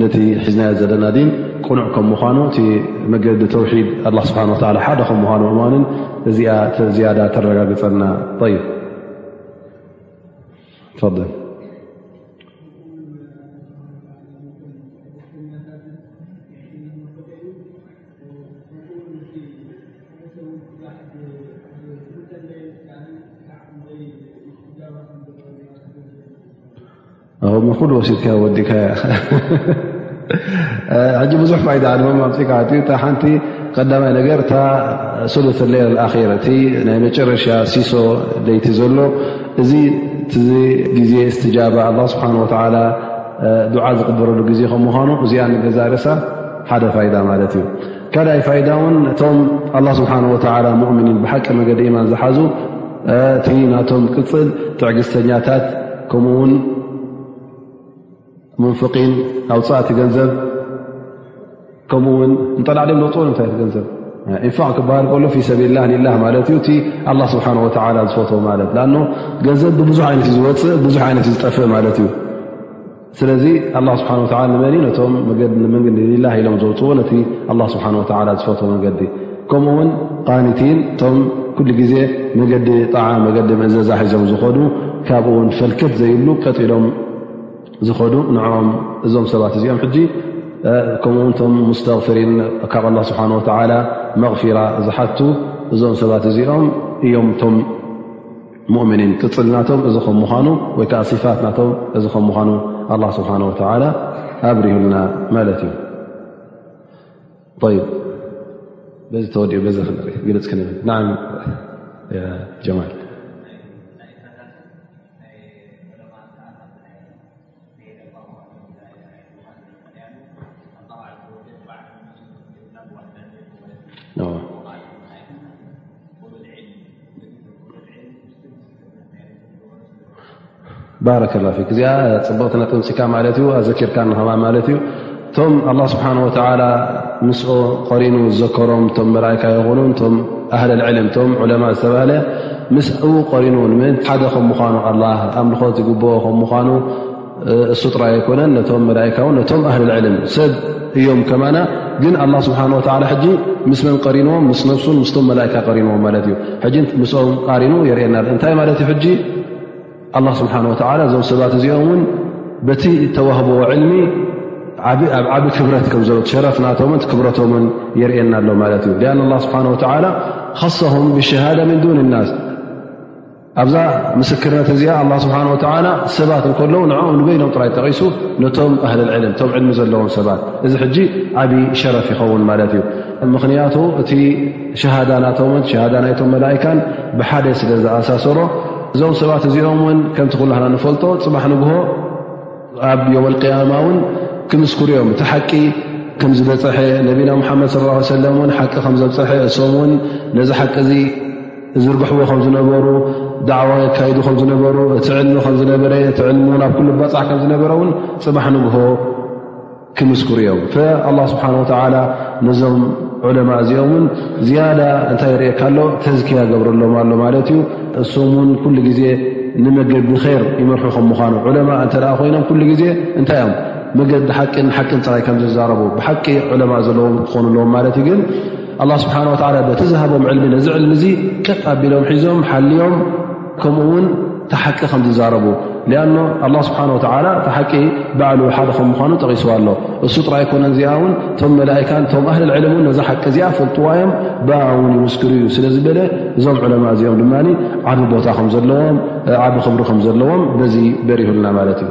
ነቲ ሒዝናዮ ዘለና ዲን ቅኑዕ ከም ምዃኑ እቲ መገዲ ተውሒድ ኣላ ስብሓን ወላ ሓደ ከም ምዃኑ እማንን እዚኣ ዝያዳ ተረጋግፀና ይ ፈል ም ኩሉ ወሲድካ ወዲካ ሕጂ ብዙሕ ፋይዳ ድማ ኣምፅካ ሓንቲ ቀዳማይ ነገር እታ ሰሉት ሌል ኣራ እቲ ናይ መጨረሻ ሲሶ ለይቲ ዘሎ እዚ ግዜ እስትጃባ ኣ ስብሓ ወ ድዓ ዝቕበረሉ ግዜ ከም ምኳኑ እዚኣ ንገዛ ርእሳ ሓደ ፋይዳ ማለት እዩ ካልኣይ ፋይዳ እውን እቶም ኣላ ስብሓን ወተላ ሙእምኒን ብሓቂ መገዲ ኢማን ዝሓዙ እቲ ናቶም ቅፅል ትዕግስተኛታት ከምኡ ውን ሙንፍቒን ኣውፃእቲ ገንዘብ ከምኡ ውን ንጠላዕ ድም ዝወፅኦ ንምታይ ገንዘብ ኢንፋቅ ክበሃል ከሉ ፊ ሰብልላ ሊላ ማለት እዩ እቲ ኣላ ስብሓን ወተላ ዝፈትዎ ማለት ኣ ገንዘብ ብብዙሕ ዓይነት እዩ ዝወፅእ ብዙሕ ዓይነት እዩ ዝጠፍእ ማለት እዩ ስለዚ ኣላ ስብሓን ወላ ንመን ነቶም መንገዲ ሊላ ኢሎም ዘውፅዎ ነቲ ኣላ ስብሓን ወላ ዝፈትዎ መንገዲ ከምኡ ውን ቃኒቲን እቶም ኩሉ ግዜ መገዲ ጣዓ መገዲ መእዘዛ ሒዞም ዝኸዱ ካብኡ ውን ፈልከት ዘይብሉ ቀጥ ኢሎም ዝኸዱ ንኦም እዞም ሰባት እዚኦም ሕጂ ከምኡውን እቶም ሙስተቕፍሪን ካብ ኣላ ስብሓን ወላ መቕፊራ ዝሓቱ እዞም ሰባት እዚኦም እዮም ቶም ሙእምኒን ቅፅል ናቶም እዚ ከም ምዃኑ ወይ ከዓ ሲፋት ናቶም እዚ ከም ምዃኑ ኣላ ስብሓን ወተላ ኣብሪሁልና ማለት እዩ በዚ ተወዲኡ በዚ ክንርኢ ግልፅ ክንብል ን ጀማል ባረከላ እዚኣ ፅቡቕቲ ነጥቢ ኣምፂእካ ማለት እዩ ኣዘኪርካኒ ከማን ማለት እዩ እቶም ኣላ ስብሓን ወተላ ምስኦ ኸሪኑ ዝዘከሮም እቶም መላእካ ይኹኑ እቶም ኣህል ልዕልም እቶም ዑለማ ዝተባሃለ ምስኡ ኸሪኑ ንምእንቲ ሓደ ከም ምዃኑ ኣላ ኣምልኾት ይግብኦ ከም ምዃኑ እሱ ጥራ ኣይኮነን ነቶም መላካ ውን ነቶም ኣህል ልዕልም ሰብ እዮም ከማና ግን ኣላ ስብሓን ወላ ሕጂ ምስ መን ቀሪንዎም ምስ ነፍሱን ምስቶም መላእካ ቀሪንዎም ማለት እዩ ሕጂ ምስኦም ቃሪኑ የርእየና እንታይ ማለት እዩ ሕጂ ኣላ ስብሓን ወተላ እዞም ሰባት እዚኦም እውን በቲ እተዋህብዎ ዕልሚ ኣብ ዓብ ክብረት ከም ዘሎት ሸረፍ ናቶምን ክብረቶምን የርእየና ኣሎ ማለት እዩ ን ላ ስብሓን ወተላ ኸሰም ብሸሃዳ ምን ዱን ናስ ኣብዛ ምስክርነት እዚኣ ኣላ ስብሓን ወተላ ሰባት እንከለዉ ንዕኦም ንበይኖም ጥራይ ጠቒሱ ነቶም ኣህል ልዕልም እቶም ዕልሚ ዘለዎም ሰባት እዚ ሕጂ ዓብዪ ሸረፍ ይኸውን ማለት እዩ ምኽንያቱ እቲ ሸሃዳ ናቶምን ሸሃዳ ናይቶም መላእካን ብሓደ ስለ ዝኣሳሰሮ እዞም ሰባት እዚኦም እውን ከምቲ ኩላህና ንፈልጦ ፅባሕ ንግሆ ኣብ ዮም ኣልቅያማ እውን ክምስክሩ እዮም እቲ ሓቂ ከም ዝበፀሐ ነቢና ሙሓመድ ስ ላ ሰለም እውን ሓቂ ከም ዘብፀሐ እሶም እውን ነዚ ሓቂ እዙ ዝርግሕዎ ከም ዝነበሩ ዳዕዋ የካይዱ ከም ዝነበሩ እቲ ዕልሚ ከም ዝነበረ እቲ ዕልሚ እውን ኣብ ኩሉ ባፃሕ ከም ዝነበረ እውን ፅባሕ ንግሆ ክምስክሩ እዮም ኣላ ስብሓን ወተላ ነዞም ዑለማ እዚኦም ውን ዝያዳ እንታይ ይርእካ ኣሎ ተዝኪያ ገብረሎም ኣሎ ማለት እዩ እሶም ውን ኩሉ ግዜ ንመገዲ ር ይመርሑ ከም ምኳኑ ዑለማ እንተ ኮይኖም ኩሉ ግዜ እንታይ እዮም መገዲ ሓቂን ሓቂን ፅራይ ከም ዝዛረቡ ብሓቂ ዑለማ ዘለዎም ክኾኑ ኣለዎም ማለት እዩ ግን ኣላ ስብሓን ወላ በቲ ዝሃቦም ዕልሚ ነዚ ዕልሚ እዚ ቀጥ ኣቢሎም ሒዞም ሓልዮም ከምኡ ውን እቲ ሓቂ ከም ዝዛረቡ ኣ ኣላ ስብሓን ወተላ እቲ ሓቂ ባዕሉ ሓደ ከም ምኳኑ ጠቒስዋ ኣሎ እሱ ጥራይ ኣይኮነን እዚኣ እውን እቶም መላእካን እቶም ኣህሊ ልዕልም እውን ነዛ ሓቂ እዚኣ ፈልጥዋ እዮም ብኣ እውን ይምስክሩ እዩ ስለ ዝበለ እዞም ዕለማ እዚኦም ድማ ዓብ ቦታ ከምዘለዎም ዓብ ክብሪ ከም ዘለዎም በዚ በሪሁልና ማለት እዩ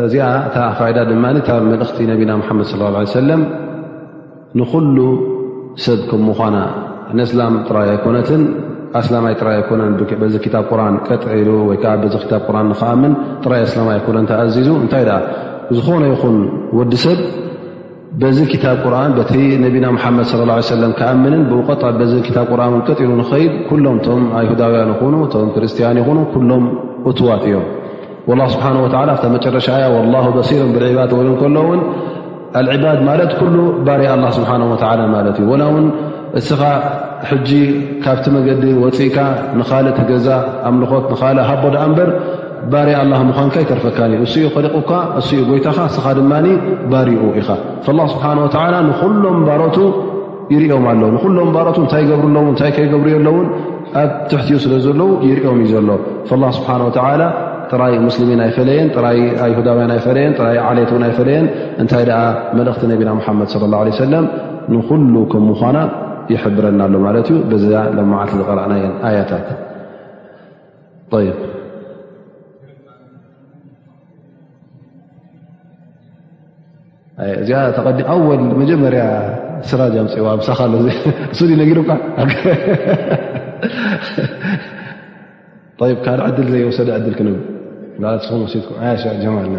እዚኣ እታ ፋይዳ ድማ እታ መልእኽቲ ነቢና ሓመድ صለ ه ሰለም ንኩሉ ሰብ ከም ምኳና ነስላም ጥራይ ኣይኮነትን ኣስላማይ ጥራይ ኣይኮነን በዚ ክታብ ቁርን ቀጥ ሉ ወይከዓ ዚ ክታብ ቁርን ንክኣምን ጥራይ ኣስላማይ ኣይኮነን ተኣዚዙ እንታይ ኣ ብዝኾነ ይኹን ወዲ ሰብ በዚ ክታብ ቁርን በቲ ነቢና ሓመድ صለ ه ሰለ ክኣምንን ብኡ ቀጥ በዚ ክታብ ቁርን ውን ቀጢሉ ንኸይድ ኩሎም ቶም ኣይሁዳውያን ይኹኑ ቶም ክርስትያን ይኹኑ ኩሎም እትዋት እዮም ላ ስብሓን ወ ኣብታ መጨረሻ እያ ላ በሲሮም ብልዕባድ ወ ከሎ ውን ኣልዕባድ ማለት ኩሉ ባርያ ኣላ ስብሓን ወ ማለት እዩ ወላ ውን እስኻ ሕጂ ካብቲ መገዲ ወፅእካ ንኻልእ ትገዛ ኣምልኾት ንኻልእ ሃቦ ድኣ እምበር ባርያ ኣላ ምዃንካ ይተርፈካን እዩ እሱኡ ኸሊቑካ እሱኡ ጎይታኻ እስኻ ድማ ባርኡ ኢኻ ላ ስብሓን ወላ ንኹሎም ባሮቱ ይርኦም ኣሎ ንኹሎም ባሮቱ እንታይ ይገብሩ ኣለዉ እንታይ ከይገብሩ የ ኣለዉን ኣብ ትሕትኡ ስለ ዘለዉ ይርኦም እዩ ዘሎ ላ ስብሓን ወላ ጥራይ ሙስልሚን ኣይፈለየን ጥራይ ኣይሁዳውያን ኣይፈለየን ጥራይ ዓሌት እውን ኣይፈለየን እንታይ ደኣ መልእኽቲ ነቢና ሙሓመድ ለ ላ ለ ሰለም ንኹሉ ከም ምዃና ይሕብረና ኣሎ ማለት እዩ በዛ ሎመዓልቲ ዝቐረዕናየን ኣያታት እዚኣ ተቐዲ ኣወል መጀመርያ ስራጃ ኣምፅዋ ምሳኻ ሎ እሱ ነጊሩካ ካል ዕድል ዘይወሰደ ዕድል ክነብ ስኹም ወሲድኩም ጀማልና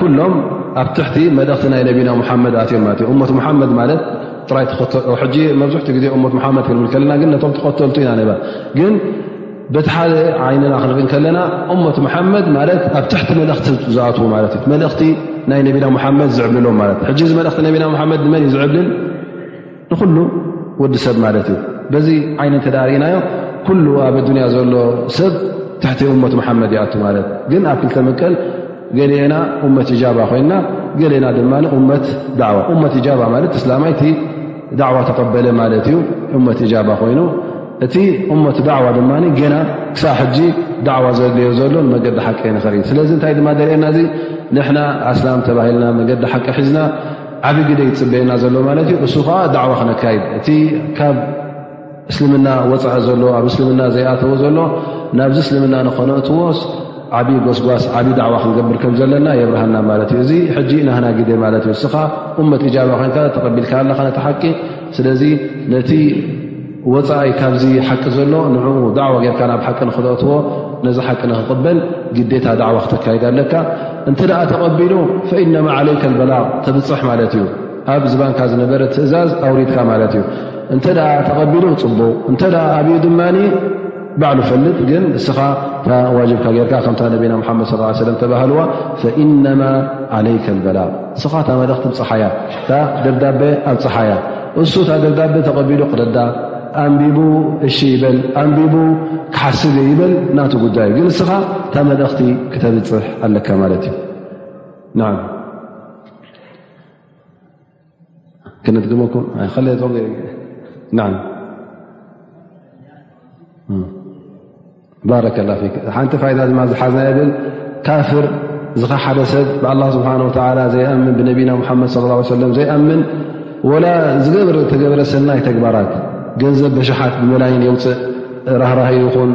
ኩሎም ኣብ ትሕቲ መልእኽቲ ናይ ነቢና ሙሓመድ ኣትዮም ማለት እ እመት ሙሓመድ ማለት ጥራይ ሕጂ መብዝሕቲ ግዜ እመት ሙሓመድ ክንብል ከለና ግን ነቶም ተኸተልቱ ኢና ነበር ግን በቲ ሓደ ዓይንና ክንርኢ ከለና እመት ሙሓመድ ማለት ኣብ ትሕቲ መልእኽቲ ዝኣትዉ ማለት እዩ መልእኽቲ ናይ ነቢና ሙሓመድ ዝዕብልሎም ማለት ሕጂ እዚ መልእኽቲ ነቢና ሙሓመድ ንመን እዩ ዝዕብልል ንኩሉ ወዲ ሰብ ማለት እዩ በዚ ዓይነ እተ ርእናዮ ኩሉ ኣብ ኣዱንያ ዘሎ ሰብ ትሕቲ እመት መሓመድ ይኣቱ ማለት ግን ኣብ ክልተ መቀል ገሌና እመት እጃባ ኮይና ገሌና ድማ እመት ዳዕዋ እመት እጃባ ማለት እስላማይ እቲ ዳዕዋ ተቀበለ ማለት እዩ እመት እጃባ ኮይኑ እቲ እመት ዳዕዋ ድማ ገና ክሳብ ሕጂ ዳዕዋ ዘድለዮ ዘሎ ንመገዲ ሓቂ ንኸርኢ ስለዚ እንታይ ድማ ዘርእና እዚ ንሕና ኣስላም ተባሂልና መገዲ ሓቂ ሒዝና ዓብ ግደ ይፅበየና ዘሎ ማለት እዩ እሱ ከዓ ዳዕዋ ክነካይድ እቲ ካብ እስልምና ወፃኢ ዘሎ ኣብ እስልምና ዘይኣተዎ ዘሎ ናብዚ እስልምና ንኸነእትዎስ ዓብዪ ጎስጓስ ዓብዪ ዳዕዋ ክንገብር ከም ዘለና የብርሃና ማለት እዩ እዚ ሕጂ ናህና ግደ ማለት እዩ እስኻ እመት እጃባ ኮንካ ተቐቢልካ ኣለኻ ነቲ ሓቂ ስለዚ ነቲ ወፃኢ ካብዚ ሓቂ ዘሎ ንኡ ዳዕዋ ጌርካ ናብ ሓቂ ንክትእትዎ ነዚ ሓቂ ንክቕበል ግዴታ ዳዕዋ ክተካይዳ ኣለካ እንተ ደኣ ተቐቢሉ ፈኢነማ ዓለይከ በላቕ ተብፅሕ ማለት እዩ ኣብ ዝባንካ ዝነበረ ትእዛዝ ኣውሪድካ ማለት እዩ እንተ ተቐቢሉ ፅቡቕ እንተ ኣብዩ ድማ ባዕሉ ፈልጥ ግን እስኻ ዋጅብካ ጌርካ ከምታ ነቢና ሓመድ ስ ሰለም ተባህልዋ ፈኢነማ ዓለይከ በላቕ እስኻ እታ መልእኽቲ ብፅሓያ እታ ደብዳቤ ኣብ ፀሓያ እሱ እታ ደብዳቤ ተቐቢሉ ክረዳ ኣንቢቡ እሺ ይበል ኣንቢቡ ክሓስብ እየ ይበል ናቱ ጉዳይ ግን እስኻ እታ መልእኽቲ ክተብፅሕ ኣለካ ማለት እዩ ን ክነድግመኩም ከለ ን ባረከላ ፊክ ሓንቲ ፋይዳ ድማ ዝሓዝና የብል ካፍር ዝኻ ሓደ ሰብ ብኣላ ስብሓን ወተላ ዘይኣምን ብነቢና ሙሓመድ ስ ላ ሰለም ዘይኣምን ወላ ዝገብር ተገብረ ሰናይ ተግባራት ገንዘብ በሽሓት ብመላይን የውፅእ ራህራህ ይኹን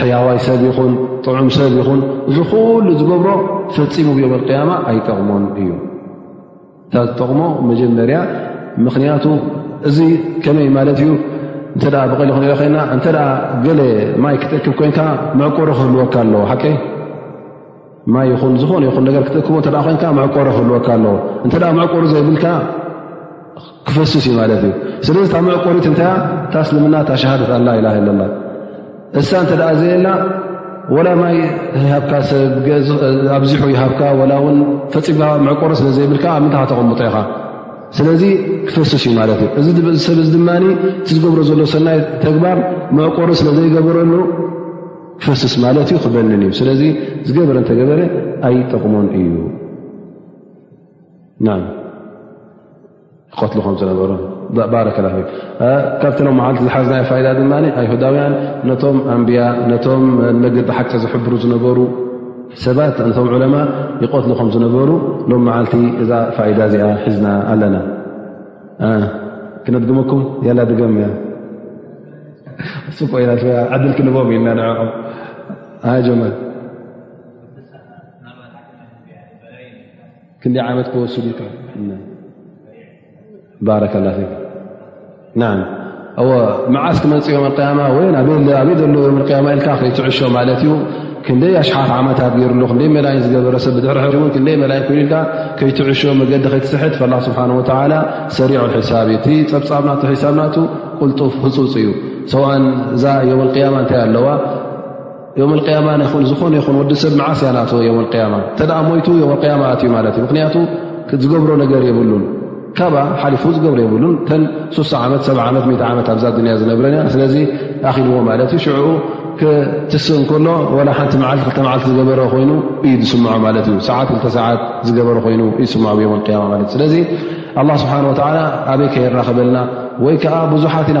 ሕያዋይ ሰብ ይኹን ጥዑም ሰብ ይኹን እዚ ኩሉ ዝገብሮ ፈፂሙ ብዮም ኣልቅያማ ኣይጠቕሞን እዩ እታ ዝጠቕሞ መጀመርያ ምኽንያቱ እዚ ከመይ ማለት እዩ እንተ ብቐሊ ክንሪኦ ኮይና እንተ ገለ ማይ ክትእክብ ኮንካ መዕቆሮ ክህልወካ ኣለዎ ሓቂ ማይ ይኹን ዝኾነ ይኹን ነገር ክትእክቦ እተ ኮንካ መዕቆሮ ክህልወካ ኣለዎ እንተ መዕቆሩ ዘይብልካ ክፈስስ እዩ ማለት እዩ ስለዚ እታ መዕቆሪት እንታያ እታ እስልምና እታ ሸሃደት ኣላ ኢላ ኣለላ እሳ እንተ ዘየላ ወላ ማይ ሃካ ኣብዚሑ ይሃብካ ላ ውን ፈፂምካ መዕቆሪ ስለ ዘይብልካ ኣብ ምንታይ ተቐምጦ ኢኻ ስለዚ ክፈስስ እዩ ማለት እዩ እዚ ሰብ እዚ ድማ እቲ ዝገብሮ ዘሎ ሰናይ ተግባር መዕቆሪ ስለ ዘይገበረሉ ክፈስስ ማለት እዩ ክበንን እዩ ስለዚ ዝገበረ እንተገበረ ኣይጠቕሞን እዩ ይኸትሉ ከም ዝነበሩ ባረከ ካብቲ ሎም መዓልቲ ዝሓዝና ፋይዳ ድማ ኣይሁዳውያን ነቶም ኣንብያ ነቶም መገዲ ሓቂ ዝሕብሩ ዝነበሩ ሰባት ነቶም ዑለማ ይቐትሉ ከም ዝነበሩ ሎም መዓልቲ እዛ ፋይዳ እዚኣ ሒዝና ኣለና ክነድግመኩም ያላ ድገም እያ ፅኮኢና ዓድል ክንቦም ኢልና ንዕዑ ጀመል ክንዲ ዓመት ክወስድ እዩ ባረከ ላ ና እወ መዓስ ክመፅኦም ኣያማ ወይ ኣበይ ዘሎ ዮም ኣያማ ኢልካ ከይትዕሾ ማለት እዩ ክንደይ ኣሽሓት ዓመታት ገይሩሉ ክንደይ መላይን ዝገበረ ሰብ ብድሕሪ ሕሪ እውን ክንደይ መላይን ኮይኑ ኢልካ ከይትዕሾ መገዲ ከይትስሕት ፈላ ስብሓን ወተዓላ ሰሪዑ ሕሳብ እዩ እቲ ፀብፃብ ናቱ ሕሳብ ናቱ ቁልጡፍ ህፁፅ እዩ ሰውኣን እዛ ዮም ኣያማ እንታይ ኣለዋ ዮም ያማ ይን ዝኾነ ይኹን ወዲ ሰብ መዓስ እያ ናት ዮም ያማ እተ ሞይቱ ዮም ያማ ኣትዩ ማለት እዩ ምክንያቱ ዝገብሮ ነገር የብሉን ካባ ሓሊፉ ዝገብሮ የብሉን ከ ሱሳ ዓመት ሰ ዓመት ዓመት ኣብዛ ድንያ ዝነብረ ስለዚ ኣኪልዎ ማለት እዩ ሽዑኡ ክትስእ ከሎ ወላ ሓንቲ መዓልቲ ክተ መዓልቲ ዝገበረ ኮይኑ እዩ ዝስምዖ ማለት እዩ ሰዓት ክልተ ሰዓት ዝገበረ ኮይኑ እዩስምዖ ዮም ያማ ማለት እዩ ስለዚ ኣላ ስብሓን ወላ ኣበይ ከይራኸበልና ወይ ከዓ ብዙሓት ኢና